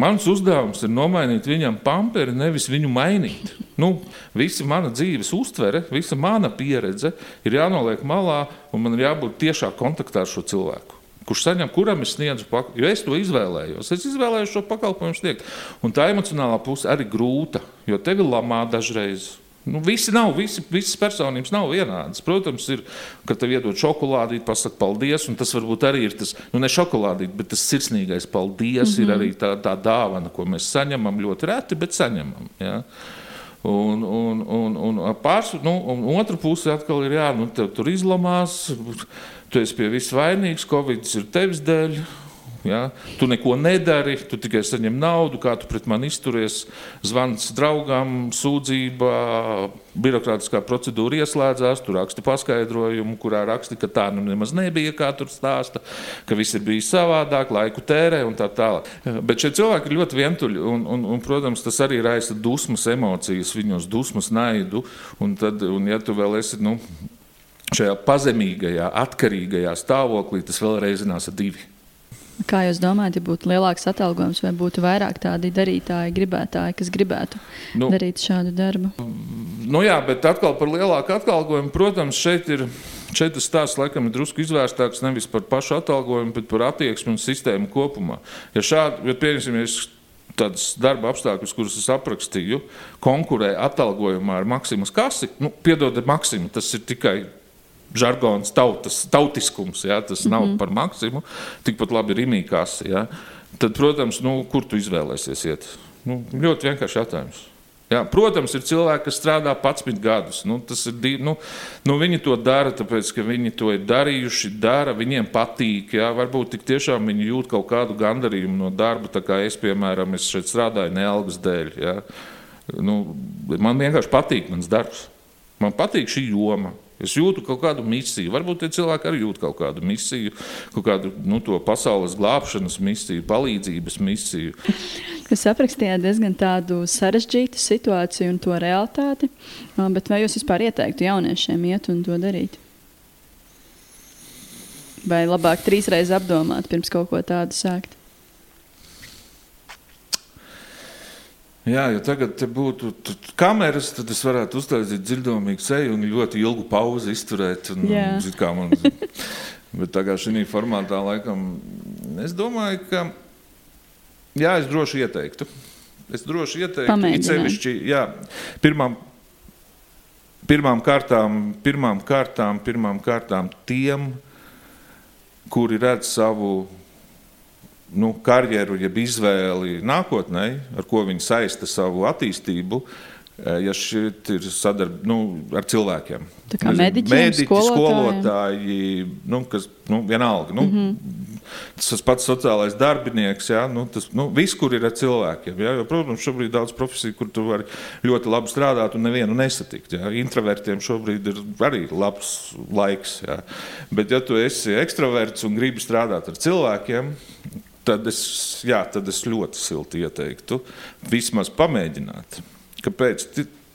Mans uzdevums ir nomainīt viņam pamperi, nevis viņu mainīt. Nu, visa mana dzīves uztvere, visa mana pieredze ir jānoliek malā, un man ir jābūt tiešā kontaktā ar šo cilvēku kurš saņem, kuram es sniedzu, jo es to izvēlējos. Es izvēlējos šo pakalpojumu sniegt. Un tā emocionālā puse arī grūta, jo tevi lamā dažreiz. Nu, visi nav, visi, visas personības nav vienādas. Protams, ir, kad tev iedod šokolādīt, pasakot paldies, un tas varbūt arī ir tas, nu, ne šokolādīt, bet tas sirsnīgais paldies mm -hmm. ir mhm. arī tā, tā dāvana, ko mēs saņemam ļoti reti, bet saņemam. Ja? Un, un, un, un, pārs, nu, un otra puse atkal ir, jā, nu, tur izlamās tu esi pie viss vainīgs, Covid ir tevis dēļ. Ja? Tu neko nedari, tu tikai saņem naudu, kā tu pret mani izturies. Zvans draugam, sūdzība, birokrātiskā procedūra ieslēdzās. Tu raksti paskaidrojumu, kurā raksti, ka tā nu nemaz nebija, kā tur stāsta, ka viss ir bijis savādāk, laiku tērē un tā tālāk. Bet šie cilvēki ir ļoti vientuļi. Un, un, un, protams, tas arī raisa dusmas, emocijas, viņos dusmas, naidu. Un, tad, un ja tu vēl esi. Nu, šajā pazemīgajā, atkarīgajā stāvoklī, tas vēlreiz zinās ar divi. Kā jūs domājat, ja būtu lielāks atalgojums, vai būtu vairāk tādi darītāji, gribētāji, kas gribētu nu, darīt šādu darbu? Nu jā, bet atkal par lielāku atalgojumu, protams, šeit ir. Šeit tas stāsts laikam ir drusku izvērstāks nevis par pašu atalgojumu, bet par attieksmi un sistēmu kopumā. Ja šādi, ja pieņemsim, ja tādas darba apstākļus, kurus es aprakstīju, konkurē atalgojumā ar Maksimu Kasi, nu, piedodiet, Maksimu, tas ir tikai žargons, tautas, tautiskums, ja, tas mm -hmm. nav par maksimu, tikpat labi ir imīkās. Ja. Tad, protams, nu, kur tu izvēlēsies iet? Nu, ļoti vienkārši jautājums. Jā, protams, ir cilvēki, kas strādā 11 gadus. Nu, ir, nu, nu, viņi to dara, tāpēc, ka viņi to ir darījuši, dara, viņiem patīk. Jā, varbūt tik tiešām viņi jūt kaut kādu gandarījumu no darba, tā kā es, piemēram, es šeit strādāju ne algas dēļ. Jā. Nu, man vienkārši patīk mans darbs. Man patīk šī joma. Es jūtu kaut kādu misiju. Varbūt tie cilvēki arī jūt kaut kādu misiju, kaut kādu nu, pasaules glābšanas misiju, palīdzības misiju. Jūs aprakstījāt diezgan tādu sarežģītu situāciju un to realitāti, bet vai jūs vispār ieteiktu jauniešiem iet un to darīt? Vai labāk trīsreiz apdomāt, pirms kaut ko tādu sākt? Jā, ja tagad būtu kameras, tad es varētu uztaisīt dzirdamīgu seju un ļoti ilgu pauzi izturēt. Un, un, man, bet tagad šī formātā laikam es domāju, ka jā, es droši ieteiktu. Es droši ieteiktu, sevišķi, jā, pirmām, pirmām, kārtām, pirmām kārtām, pirmām kārtām tiem, kuri redz savu nu, karjeru, jeb izvēli nākotnē, ar ko viņi saista savu attīstību. Eh, ja šeit ir sadarbība nu, ar cilvēkiem, tā kā mediķi, skolotāji, nu, kas nu, vienalga. Nu, mm -hmm. Tas pats sociālais darbinieks, ja, nu, tas nu, viss, kur ir ar cilvēkiem. Ja, jo, protams, šobrīd ir daudz profesiju, kur tu vari ļoti labi strādāt un nevienu nesatikt. Ja. Introvertiem šobrīd ir arī labs laiks. Ja. Bet, ja tu esi ekstraverts un gribi strādāt ar cilvēkiem, tad es, jā, tad es ļoti silti ieteiktu vismaz pamēģināt. Kāpēc?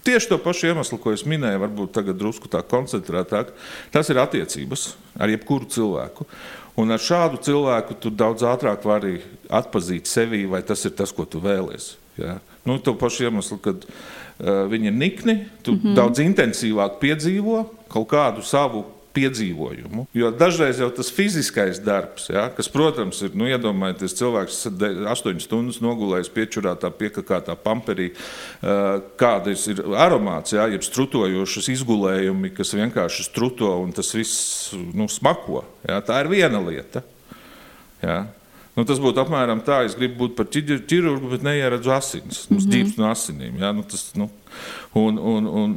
Tieši to pašu iemeslu, ko es minēju, varbūt tagad drusku tā koncentrētāk, tas ir attiecības ar jebkuru cilvēku. Un ar šādu cilvēku tu daudz ātrāk vari atpazīt sevi, vai tas ir tas, ko tu vēlies. Ja? Nu, to pašu iemeslu, kad uh, viņi ir nikni, tu mm -hmm. daudz intensīvāk piedzīvo kaut kādu savu piedzīvojumu. Jo dažreiz jau tas fiziskais darbs, ja, kas, protams, ir, nu, iedomājieties, cilvēks astoņas stundas nogulējis piečurātā, piekakātā pamperī, kādas ir aromāts, ja, jeb strutojošas izgulējumi, kas vienkārši struto un tas viss nu, smako. Ja, tā ir viena lieta. Ja. Nu, tas būtu apmēram tā, es gribu būt par ķirurgu, bet neieredzu asinis. Mums mm -hmm. ģīps no asinīm. Ja? Nu, tas, nu, un, un, un,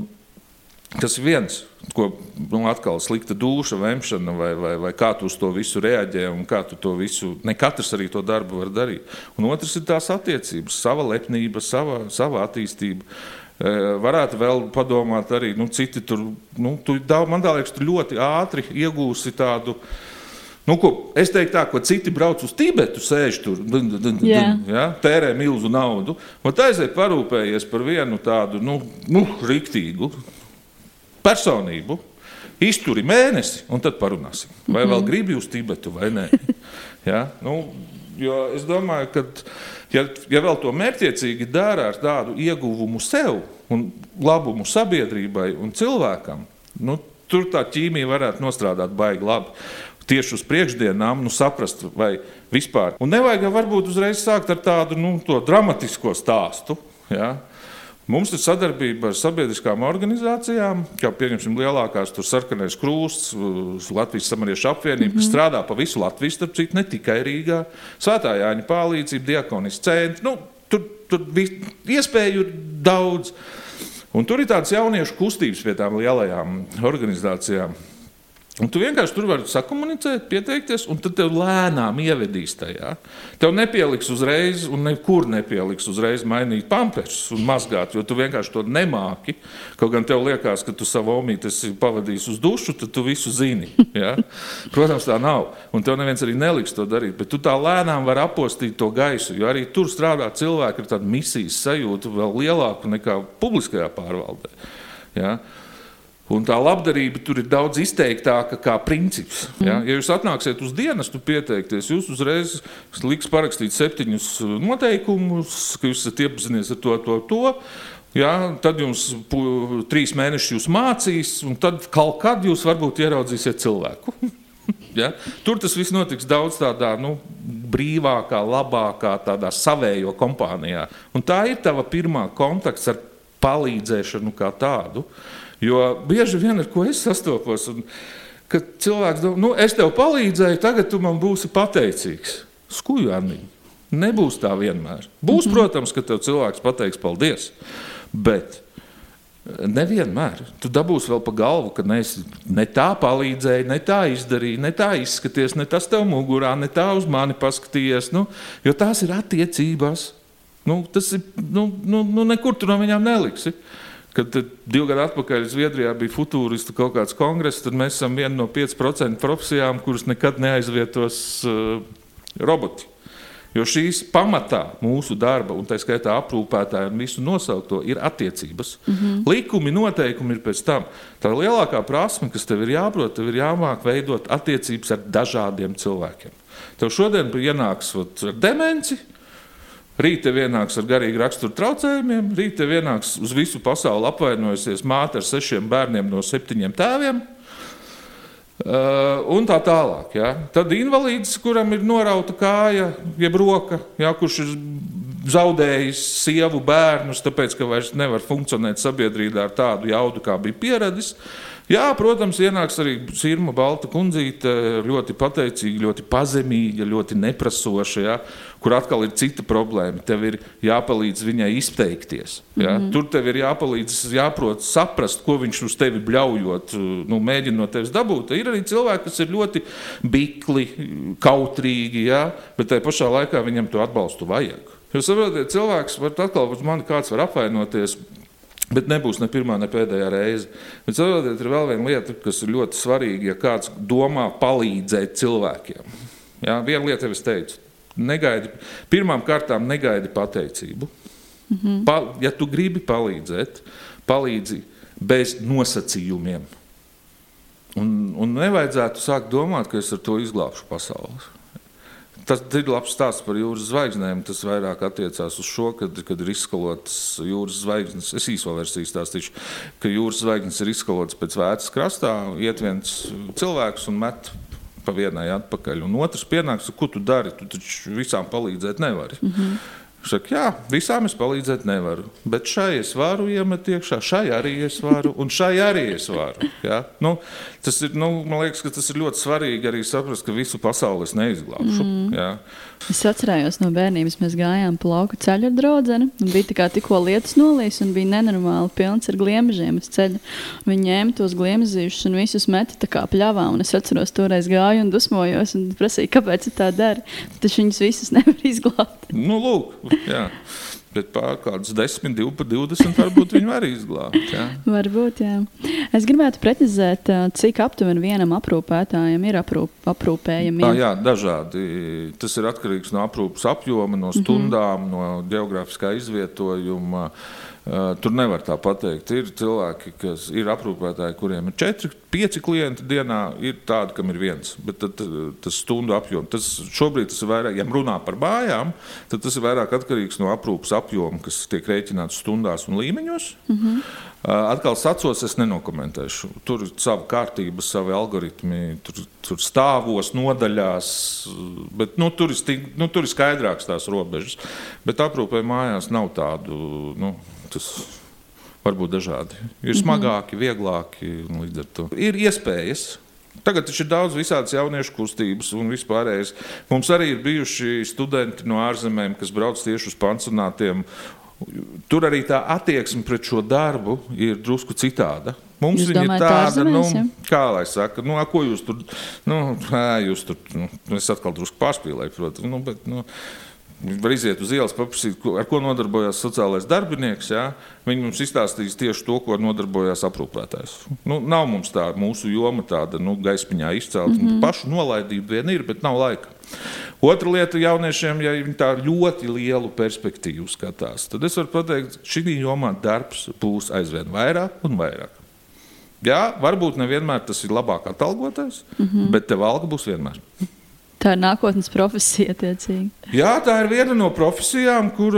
Tas viens, ko nu, atkal slikta duša, vemšana, vai, vai, vai kā tu uz to visu reaģē, un kā tu to visu, ne katrs arī to darbu var darīt. Un otrs ir tās attiecības, sava lepnība, sava, sava attīstība. E, varētu vēl padomāt arī, nu, citi tur, nu, tu, man liekas, tu ļoti ātri iegūsi tādu Nu, ko, es teiktu, tā, ka citi brauc uz Tibetu, sēž tur, dun, dun, dun, Jā. ja, tērē milzu naudu. Man aiziet parūpējies par vienu tādu nu, nu, rīktīgu personību. Izturi mēnesi, un tad parunāsim. Vai vēl gribi uz Tibetu vai nē? Ja? Nu, jo es domāju, ka, ja, ja vēl to mērķiecīgi dara ar tādu ieguvumu sev un labumu sabiedrībai un cilvēkam, nu, tur tā ķīmija varētu nostrādāt baigi labi. Tieši uz priekšdienām, nu, saprast, vai vispār. Un nevajag varbūt uzreiz sākt ar tādu nu, dramatisko stāstu. Ja? Mums ir sadarbība ar sabiedriskām organizācijām, kā pieņemsim lielākās tur sarkanais krūsts, Latvijas samariešu apvienība, mm -hmm. kas strādā pa visu Latviju, starp citu, ne tikai Rīgā, Svētā Jāņa palīdzība, diakonis centri. Nu, tur tur vis- iespēju ir daudz. Un tur ir tādas jauniešu kustības pie tām lielajām organizācijām. Un tu vienkārši tur vari sakomunicēt, pieteikties, un tad tev lēnām ievedīs tajā. Tev nepieliks uzreiz, un nekur nepieliks uzreiz mainīt pampersus un mazgāt, jo tu vienkārši to nemāki. Kaut gan tev liekas, ka tu savu omīti esi pavadījis uz dušu, tad tu visu zini. Ja? Protams, tā nav. Un tev neviens arī neliks to darīt, bet tu tā lēnām vari apostīt to gaisu, jo arī tur strādā cilvēki ar tādu misijas sajūtu vēl lielāku nekā publiskajā pārvaldē. Ja? Un tā labdarība tur ir daudz izteiktāka kā princips. Ja, ja jūs atnāksiet uz dienestu pieteikties, jūs uzreiz liks parakstīt septiņus noteikumus, ka jūs esat iepazinies ar to, to, to. Ja, tad jums trīs mēnešus jūs mācīs, un tad kaut kad jūs varbūt ieraudzīsiet cilvēku. ja? Tur tas viss notiks daudz tādā nu, brīvākā, labākā, tādā savējo kompānijā. Un tā ir tava pirmā kontakts ar palīdzēšanu kā tādu. Jo bieži vien ar ko es sastopos, un, kad cilvēks domā, nu, es tev palīdzēju, tagad tu man būsi pateicīgs. Skuju Anniņa. Nebūs tā vienmēr. Būs, mm -hmm. protams, ka tev cilvēks pateiks paldies. Bet nevienmēr. Tu dabūsi vēl pa galvu, ka ne, ne tā palīdzēji, ne tā izdarīji, ne tā izskaties, ne tas tev mugurā, ne tā uz mani paskatījies. Nu, jo tās ir attiecības. Nu, tas ir, nu, nu, nu, nekur tu no viņām neliksi. Kad tad divi gadi atpakaļ Zviedrijā bija futūristu kaut kāds kongress, tad mēs esam viena no 5% profesijām, kuras nekad neaizvietos uh, roboti. Jo šīs pamatā mūsu darba, un tā skaitā aprūpētāja un visu nosaukto, ir attiecības. Mm -hmm. Likumi, noteikumi ir pēc tam. Tā lielākā prasme, kas tev ir jāprot, tev ir jāmāk veidot attiecības ar dažādiem cilvēkiem. Tev šodien ienāks ot, ar demenci, Rīt tev ienāks ar garīgu raksturu traucējumiem, rīt tev ienāks uz visu pasauli apvainojusies māte ar sešiem bērniem no septiņiem tēviem. Uh, un tā tālāk. Ja. Tad invalīds, kuram ir norauta kāja, jeb roka, ja, kurš ir zaudējis sievu, bērnus, tāpēc ka vairs nevar funkcionēt sabiedrībā ar tādu jaudu, kā bija pieradis. Jā, protams, ienāks arī Sirma Balta kundzīte, ļoti pateicīga, ļoti pazemīga, ļoti neprasoša, ja, kur atkal ir cita problēma. Tev ir jāpalīdz viņai izteikties. Ja. Mm -hmm. Tur tev ir jāpalīdz, jāprot saprast, ko viņš uz tevi bļaujot, nu, mēģina no tevis dabūt. Ir arī cilvēki, kas ir ļoti bikli, kautrīgi, ja, bet tajā pašā laikā viņam to atbalstu vajag. Jo saprotiet, cilvēks var atkal uz mani kāds var apvainoties. Bet nebūs ne pirmā, ne pēdējā reize. Bet saprotiet, ir vēl viena lieta, kas ir ļoti svarīga. Ja kāds domā palīdzēt cilvēkiem, Jā, viena lieta jau es teicu, negaidi, pirmām kārtām negaidi pateicību. Mm -hmm. pa, ja tu gribi palīdzēt, palīdzi bez nosacījumiem. Un, un nevajadzētu sākt domāt, ka es ar to izglābšu pasauli. Tas ir labs stāsts par jūras zvaigznēm. Tas vairāk attiecās uz šo, kad, kad ir izskalotas jūras zvaigznes. Es īso versiju stāstīšu, ka jūras zvaigznes ir izskalotas pēc vētras krastā. Iet viens cilvēks un met pa vienai atpakaļ. Un otrs pienāks, ko tu dari? Tu taču visām palīdzēt nevari. Mm -hmm. Saka, jā, visām es palīdzēt nevaru, bet šai es varu iemet iekšā, šai arī es varu, un šai arī es varu. Ja? Nu, tas ir, nu, man liekas, ka tas ir ļoti svarīgi arī saprast, ka visu pasauli es neizglābšu. Mm. Ja? Es atcerējos no bērnības, mēs gājām pa lauku ceļu ar draugu. Bija tā kā tikko lietus nolīs, un bija nenormāli pilns ar gliemežiem uz ceļa. Viņi ņēma tos gliemežus un visus meta tā kā pļāvā. Un es atceros, toreiz gāju un dusmojos un prasīju, kāpēc tā dari. Taču viņus visus nevar izglābt. Nu, lūk, jā. Bet pār kādus 10, 12, 20 varbūt viņi var izglābt. Jā. Varbūt, jā. Es gribētu precizēt, cik aptuveni vienam aprūpētājam ir aprūp, aprūpējami. Tā, jā, dažādi. Tas ir atkarīgs no aprūpas apjoma, no stundām, mm -hmm. no geogrāfiskā izvietojuma. Tur nevar tā pateikt. Ir cilvēki, kas ir aprūpētāji, kuriem ir 4, 5 klienti dienā, ir tādi, kam ir viens. Bet tad, tas stundu apjoms, tas šobrīd tas ir vairāk, ja runā par mājām, tad tas ir vairāk atkarīgs no aprūpas apjoma, kas tiek rēķināts stundās un līmeņos. Mm -hmm. Atkal sacos, es nenokomentēšu. Tur ir sava kārtība, savi algoritmi, tur, tur stāvos, nodaļās. Bet, nu, tur, ir sting, nu, tur ir skaidrākas tās robežas. Bet aprūpē mājās nav tādu. Nu, tas var būt dažādi. Ir smagāki, vieglāki. Ir iespējas. Tagad ir daudz visādas jauniešu kustības un vispārējais. Mums arī ir bijuši studenti no ārzemēm, kas brauc tieši uz pansionātiem Tur arī tā attieksme pret šo darbu ir drusku citāda. Mums viņa ir tāda, nu, kā lai saka, nu, ko jūs tur, nu, ā, jūs tur, nu, es atkal drusku pārspīlēju, protams, nu, bet, nu, var iziet uz ielas, paprasīt, ar ko nodarbojās sociālais darbinieks. Jā. Viņi mums izstāstīs tieši to, ko nodarbojās aprūpētājs. Nu, nav mums tā mūsu joma tāda nu, gaismiņā izcelt. Mm -hmm. Pašu nolaidību vien ir, bet nav laika. Otra lieta jauniešiem, ja viņi tā ļoti lielu perspektīvu skatās, tad es varu pateikt, šī jomā darbs būs aizvien vairāk un vairāk. Jā, varbūt nevienmēr tas ir labāk atalgotais, mm -hmm. bet tev alga būs vienmēr. Tā ir nākotnes profesija, attiecīgi. Jā, tā ir viena no profesijām, kur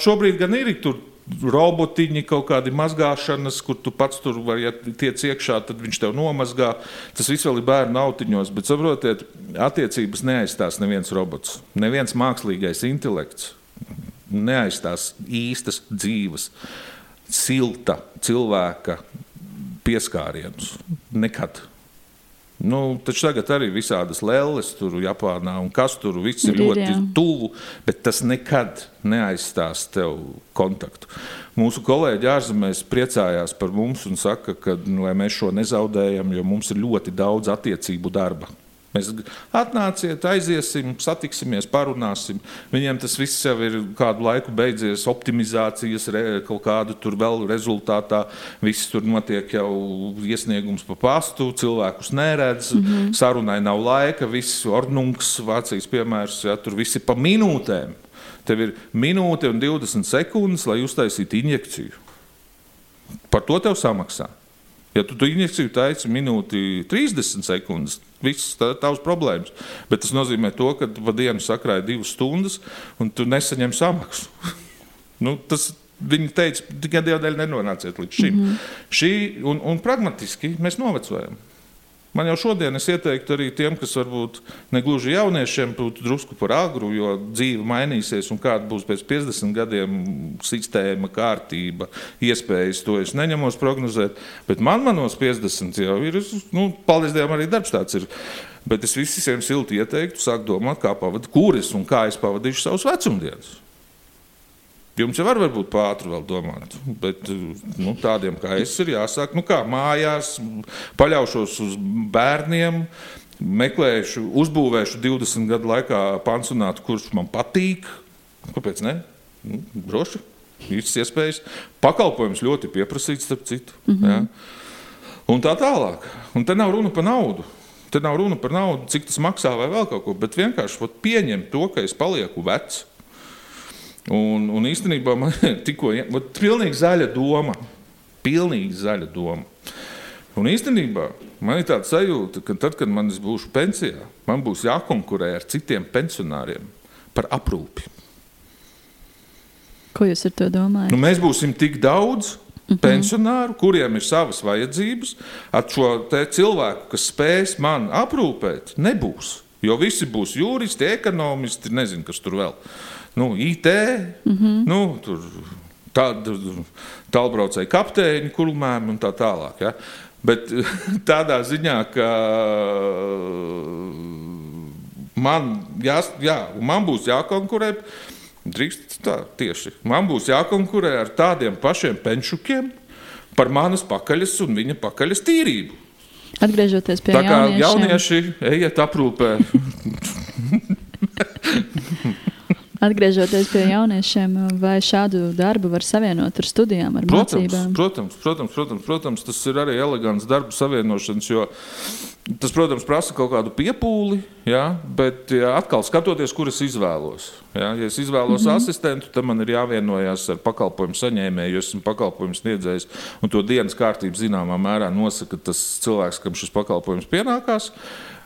šobrīd gan ir tur robotiņi, kaut kādi mazgāšanas, kur tu pats tur vari, ja tiec iekšā, tad viņš tev nomazgā. Tas viss vēl ir bērnu autiņos, bet saprotiet, attiecības neaizstās neviens robots, neviens mākslīgais intelekts. Neaizstās īstas dzīves, silta cilvēka pieskārienus. Nekad. Nu, taču tagad arī ir visādas lēles, tur Japānā, un kas tur viss ir Ir, ļoti jā. tuvu, bet tas nekad neaizstās tev kontaktu. Mūsu kolēģi ārzemēs priecājās par mums un saka, ka nu, mēs šo nezaudējam, jo mums ir ļoti daudz attiecību darba. Mēs atnāciet, aiziesim, satiksimies, parunāsim. Viņiem tas viss jau ir kādu laiku beidzies, optimizācijas, re, kaut kādu tur vēl rezultātā. Viss tur notiek jau iesniegums pa pastu, cilvēkus neredz, mm -hmm. sarunai nav laika, viss ornunks, Vācijas piemērs, ja, tur viss ir pa minūtēm. Tev ir minūte un 20 sekundes, lai uztaisītu injekciju. Par to tev samaksā. Ja tu, tu injekciju taisi minūti 30 sekundes, viss tā- tavs problēmas. Bet tas nozīmē to, ka tu pa dienu sakrāji divas stundas un tu nesaņem samaksu. nu, tas viņi teica, tikai dēļ nenonāciet līdz šim. Mm -hmm. Šī, un, un pragmatiski mēs novecojam. Man jau šodien es ieteiktu arī tiem, kas varbūt ne gluži jauniešiem būtu drusku par agru, jo dzīve mainīsies un kāda būs pēc 50 gadiem sistēma, kārtība, iespējas. To es neņemos prognozēt. Bet man manos 50 jau ir, nu, paldies Dievam, arī darbs tāds ir. Bet es visiem silti ieteiktu, sākt domāt, kā pavadīt, kur es un kā es pavadīšu savus vecumdienas. Jums jau var būt pātri vēl domāt, bet nu, tādiem kā es ir jāsāk, nu kā mājās, paļaušos uz bērniem, meklēšu, uzbūvēšu 20 gadu laikā pansionātu, kurš man patīk. Kāpēc ne? Nu, droši. Visas iespējas. Pakalpojums ļoti pieprasīts, starp citu. Mm -hmm. ja? Un tā tālāk. Un te nav runa par naudu. Te nav runa par naudu, cik tas maksā vai vēl kaut ko, bet vienkārši vat, pieņemt to, ka es palieku vecs. Un, un īstenībā man tikko ir pilnīgi zaļa doma. Pilnīgi zaļa doma. Un īstenībā man ir tāda sajūta, ka tad, kad man es būšu pensijā, man būs jākonkurē ar citiem pensionāriem par aprūpi. Ko jūs ar to domājat? Nu, mēs būsim tik daudz pensionāru, kuriem ir savas vajadzības. Ar šo cilvēku, kas spēs man aprūpēt, nebūs. Jo visi būs juristi, ekonomisti, nezinu, kas tur vēl. Nu, IT, mm -hmm. nu, tur tādu tālbraucēju kapteiņu, kurmēm un tā tālāk. Ja? Bet tādā ziņā, ka man, jās, jā, man būs jākonkurē. Drīkst tā tieši. Man būs jākonkurē ar tādiem pašiem penšukiem par manas pakaļas un viņa pakaļas tīrību. Atgriežoties pie Tā kā jauniešiem, jaunieši ejiet aprūpē. Atgriežoties pie jauniešiem, vai šādu darbu var savienot ar studijām, ar Protams, mācībām? protams, protams, protams, protams, tas ir arī elegants darba savienošanas, jo tas, protams, prasa kaut kādu piepūli, ja, bet ja, atkal skatoties, kur es izvēlos. Ja, ja es izvēlos mm -hmm. asistentu, tad man ir jāvienojas ar pakalpojumu saņēmēju, jo esmu pakalpojumu sniedzējs, un to dienas kārtību zināmā mērā nosaka tas cilvēks, kam šis pakalpojums pienākās.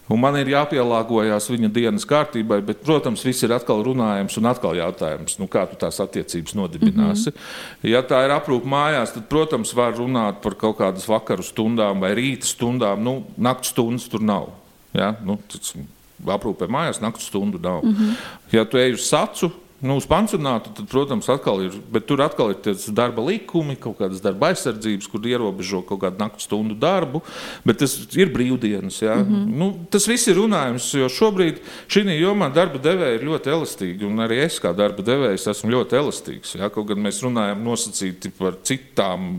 Un man ir jāpielāgojas viņa dienas kārtībai, bet, protams, viss ir atkal runājams un atkal jautājums, nu, kā tu tās attiecības nodibināsi. Mm -hmm. Ja tā ir aprūpe mājās, tad, protams, var runāt par kaut kādas vakaru stundām vai rīta stundām. Nu, naktas stundas tur nav. Ja? Nu, aprūpē mājās naktas stundu nav. Mm -hmm. Ja tu ej uz sacu, Nu, uz pansionātu, tad, protams, atkal ir, bet tur atkal ir darba likumi, kaut kādas darba aizsardzības, kur ierobežo kaut kādu naktas stundu darbu, bet tas ir brīvdienas. Ja? Mm -hmm. nu, tas viss ir runājums, jo šobrīd šī jomā darba devēja ir ļoti elastīga, un arī es kā darba devējs esmu ļoti elastīgs. Ja? Kaut gan mēs runājam nosacīti par citām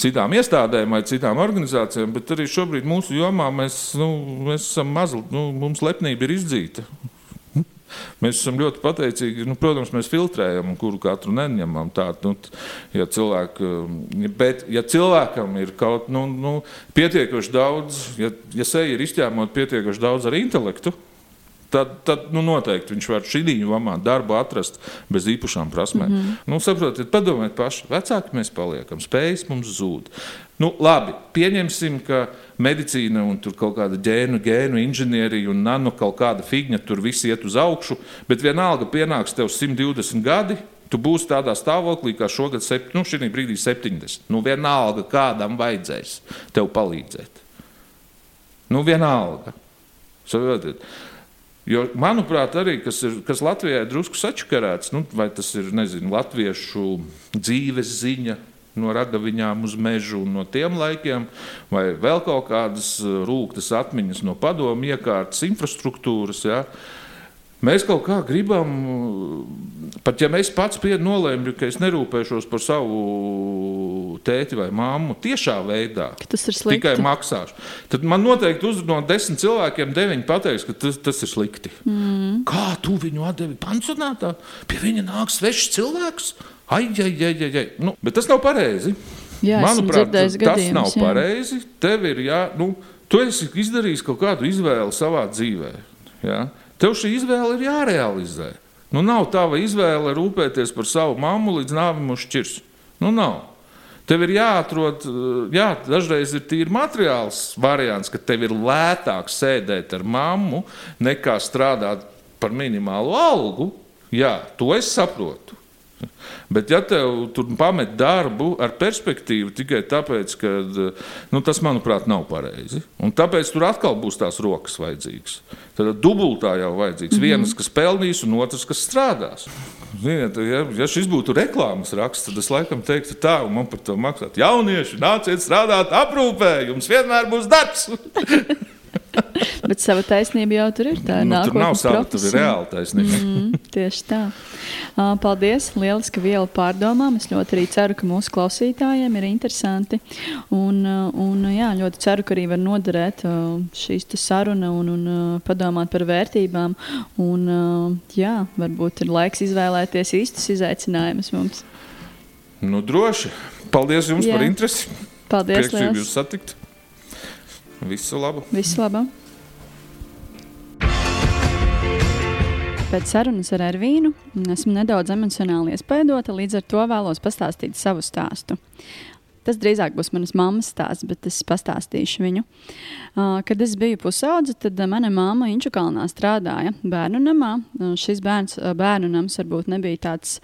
citām iestādēm vai citām organizācijām, bet arī šobrīd mūsu jomā mēs, nu, mēs esam mazliet, nu, mums lepnība ir izdzīta. Mēs esam ļoti pateicīgi. Nu, protams, mēs filtrējam, kuru katru neņemam. Tādu, nu, ja, cilvēku, bet, ja cilvēkam ir kaut nu, nu, pietiekoši daudz, ja, ja seja ir izķēmot pietiekoši daudz ar intelektu, tad, tad nu, noteikti viņš var šī jomā darbu atrast bez īpašām prasmēm. Mm -hmm. nu, saprotiet, padomājiet paši, vecāki mēs paliekam, spējas mums zūd. Nu, labi, pieņemsim, ka medicīna un kaut kāda ģēnu, gēnu inženierija un nano kaut kāda figņa tur viss iet uz augšu, bet vienalga pienāks tev 120 gadi. Tu būsi tādā stāvoklī, kā šogad, sept, nu, šī brīdī 70. Nu, vienalga, kādam vajadzēs tev palīdzēt. Nu, vienalga. Saprotiet? Jo, manuprāt, arī kas, ir, kas Latvijā ir drusku sačakarēts, nu, vai tas ir nezinu, latviešu dzīves ziņa no ragaviņām uz mežu un no tiem laikiem, vai vēl kaut kādas rūktas atmiņas no padomu iekārtas infrastruktūras. Ja, Mēs kaut kā gribam, pat ja mēs pats nolēmjam, ka es nerūpēšos par savu tēti vai māmu tiešā veidā, tas ir slikti. Tikai maksāšu. Tad man noteikti no desmit cilvēkiem deviņi pateiks, ka tas, tas ir slikti. Mm. Kā tu viņu atdevi pansionātā? Pie viņa nāk svešs cilvēks. Ai, ai, ai, ai, ai. Nu, bet tas nav pareizi. Jā, Manuprāt, tas gadījums, nav jā. pareizi. Tev ir jā, nu, tu esi izdarījis kaut kādu izvēli savā dzīvē. Jā. Tev šī izvēle ir jārealizē. Nu, nav tava izvēle rūpēties par savu mammu līdz nāvim uzšķirs. Nu, nav. Tev ir jāatrod, jā, dažreiz ir tīri materiāls variants, ka tev ir lētāk sēdēt ar mammu nekā strādāt par minimālu algu. Jā, to es saprotu. Bet, ja tev tur pamet darbu ar perspektīvu tikai tāpēc, ka nu, tas, manuprāt, nav pareizi, un tāpēc tur atkal būs tās rokas vajadzīgas. Tad dubultā jau vajadzīgs. Mm -hmm. Vienas, kas pelnīs, un otrs, kas strādās. Ziniet, ja, ja šis būtu reklāmas raksts, tad es laikam teiktu, tā, un man par to maksāt. Jaunieši, nāciet strādāt aprūpē, jums vienmēr būs darbs. Bet sava taisnība jau tur ir. Tā ir nu, tur nav sava, tur ir reāla taisnība. Mm, tieši tā. Uh, paldies! Lieliska viela pārdomām. Es ļoti arī ceru, ka mūsu klausītājiem ir interesanti. Un, un jā, ļoti ceru, ka arī var noderēt uh, šīs saruna un, un uh, padomāt par vērtībām. Un, jā, varbūt ir laiks izvēlēties īstus izaicinājumus mums. Nu, droši. Paldies jums jā. par interesi. Paldies! Prieks jūs satikt! Visu labu! Visu labu! Pēc sarunas ar Ervīnu esmu nedaudz emocionāli iespaidota, līdz ar to vēlos pastāstīt savu stāstu. Tas drīzāk būs manas mammas stāsts, bet es pastāstīšu viņu. Kad es biju pusaudze, tad mana mamma Inčukalnā strādāja bērnu namā. Šis bērns, bērnu nams varbūt nebija tāds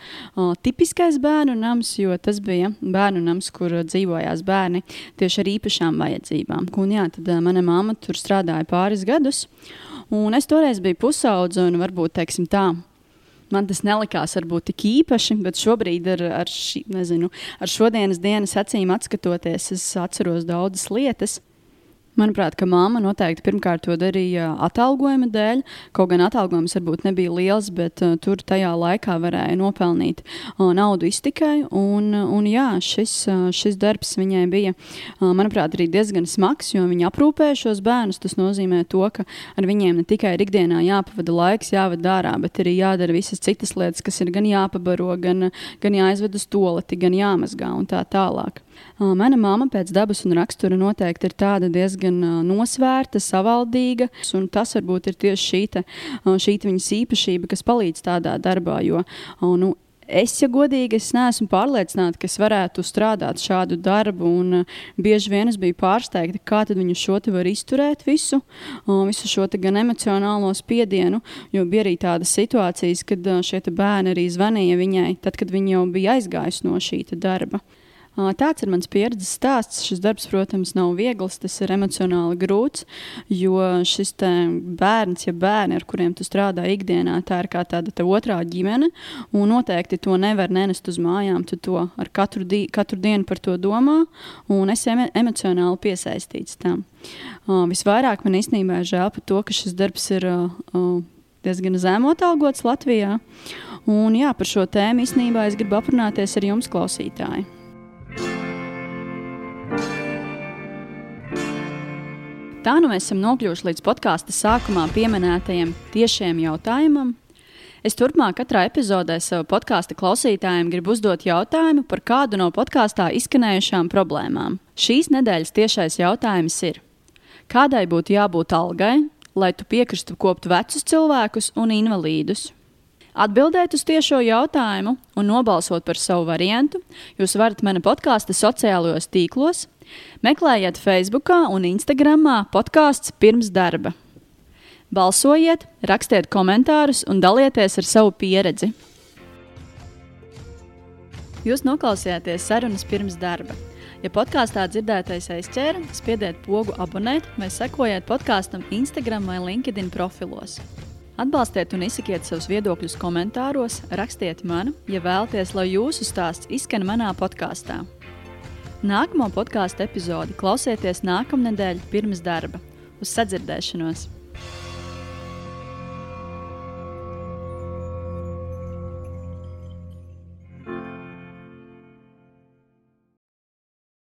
tipiskais bērnu nams, jo tas bija bērnu nams, kur dzīvojās bērni tieši ar īpašām vajadzībām. Un, jā, tad mana mamma tur strādāja pāris gadus. Un es toreiz biju pusaudze un varbūt teiksim tā man tas nelikās varbūt tik īpaši, bet šobrīd ar, ar, ši, nezinu, ar šodienas dienas acīm skatoties, es atceros daudzas lietas. Manuprāt, ka mamma noteikti pirmkārt to darīja atalgojuma dēļ. Kaut gan atalgojums varbūt nebija liels, bet uh, tur tajā laikā varēja nopelnīt uh, naudu iztikai. Un, un jā, šis, uh, šis darbs viņai bija, uh, manuprāt, arī diezgan smags, jo viņa aprūpēja šos bērnus. Tas nozīmē to, ka ar viņiem ne tikai ir ikdienā jāpavada laiks, jāvada ārā, bet arī jādara visas citas lietas, kas ir gan jāpabaro, gan, gan jāizved uz toleti, gan jāmazgā un tā tālāk. Mana mamma pēc dabas un rakstura noteikti ir tāda diezgan nosvērta, savaldīga, tas varbūt ir tieši šī, šī viņas īpašība, kas palīdz tādā darbā. Jo, nu, Es, ja godīgi, es neesmu pārliecināta, ka es varētu strādāt šādu darbu. Un, uh, bieži vien es biju pārsteigta, kā viņi šo te var izturēt visu, uh, visu šo gan emocionālo spiedienu. Jo bija arī tādas situācijas, kad uh, šie bērni arī zvanīja viņai, tad, kad viņa jau bija aizgājusi no šī darba. Tāds ir mans pieredzes stāsts. Šis darbs, protams, nav viegls, tas ir emocionāli grūts, jo šis bērns, ja bērni, ar kuriem tu strādā ikdienā, tā ir kā tāda otrā ģimene, un noteikti to nevar nenest uz mājām. Tu to ar katru, di katru dienu par to domā, un esi emo emocionāli piesaistīts tam. Uh, visvairāk man īstenībā ir žēl par to, ka šis darbs ir uh, diezgan zemot algots Latvijā. Un jā, par šo tēmu īstenībā es gribu aprunāties ar jums, klausītāji. Tā nu mēs esam nokļuvuši līdz podkāstu sākumā pieminētajam tiešiem jautājumam. Es turpmāk katrā epizodē savu podkāstu klausītājiem gribu uzdot jautājumu par kādu no podkāstā izskanējušām problēmām. Šīs nedēļas tiešais jautājums ir: kādai būtu jābūt algai, lai tu piekristu kopt vecus cilvēkus un invalīdus? Atbildēt uz tiešo jautājumu un nobalsot par savu variantu, jūs varat mana podkāstu sociālajos tīklos, meklējiet Facebook un Instagram podkāsts pirms darba. Balsojiet, rakstiet komentārus un dalieties ar savu pieredzi. Jūs noklausījāties sarunas pirms darba. Ja podkāstā dzirdētais aizķēra, spiediet pogu abonēt vai sekojiet podkāstam Instagram vai LinkedIn profilos. Atbalstiet un izsakiet savus viedokļus komentāros, rakstiet man, ja vēlaties, lai jūsu stāsts izskan manā podkāstā. Nākamo podkāstu epizodi klausieties nākamnedēļ pirms darba. Uz sadzirdēšanos!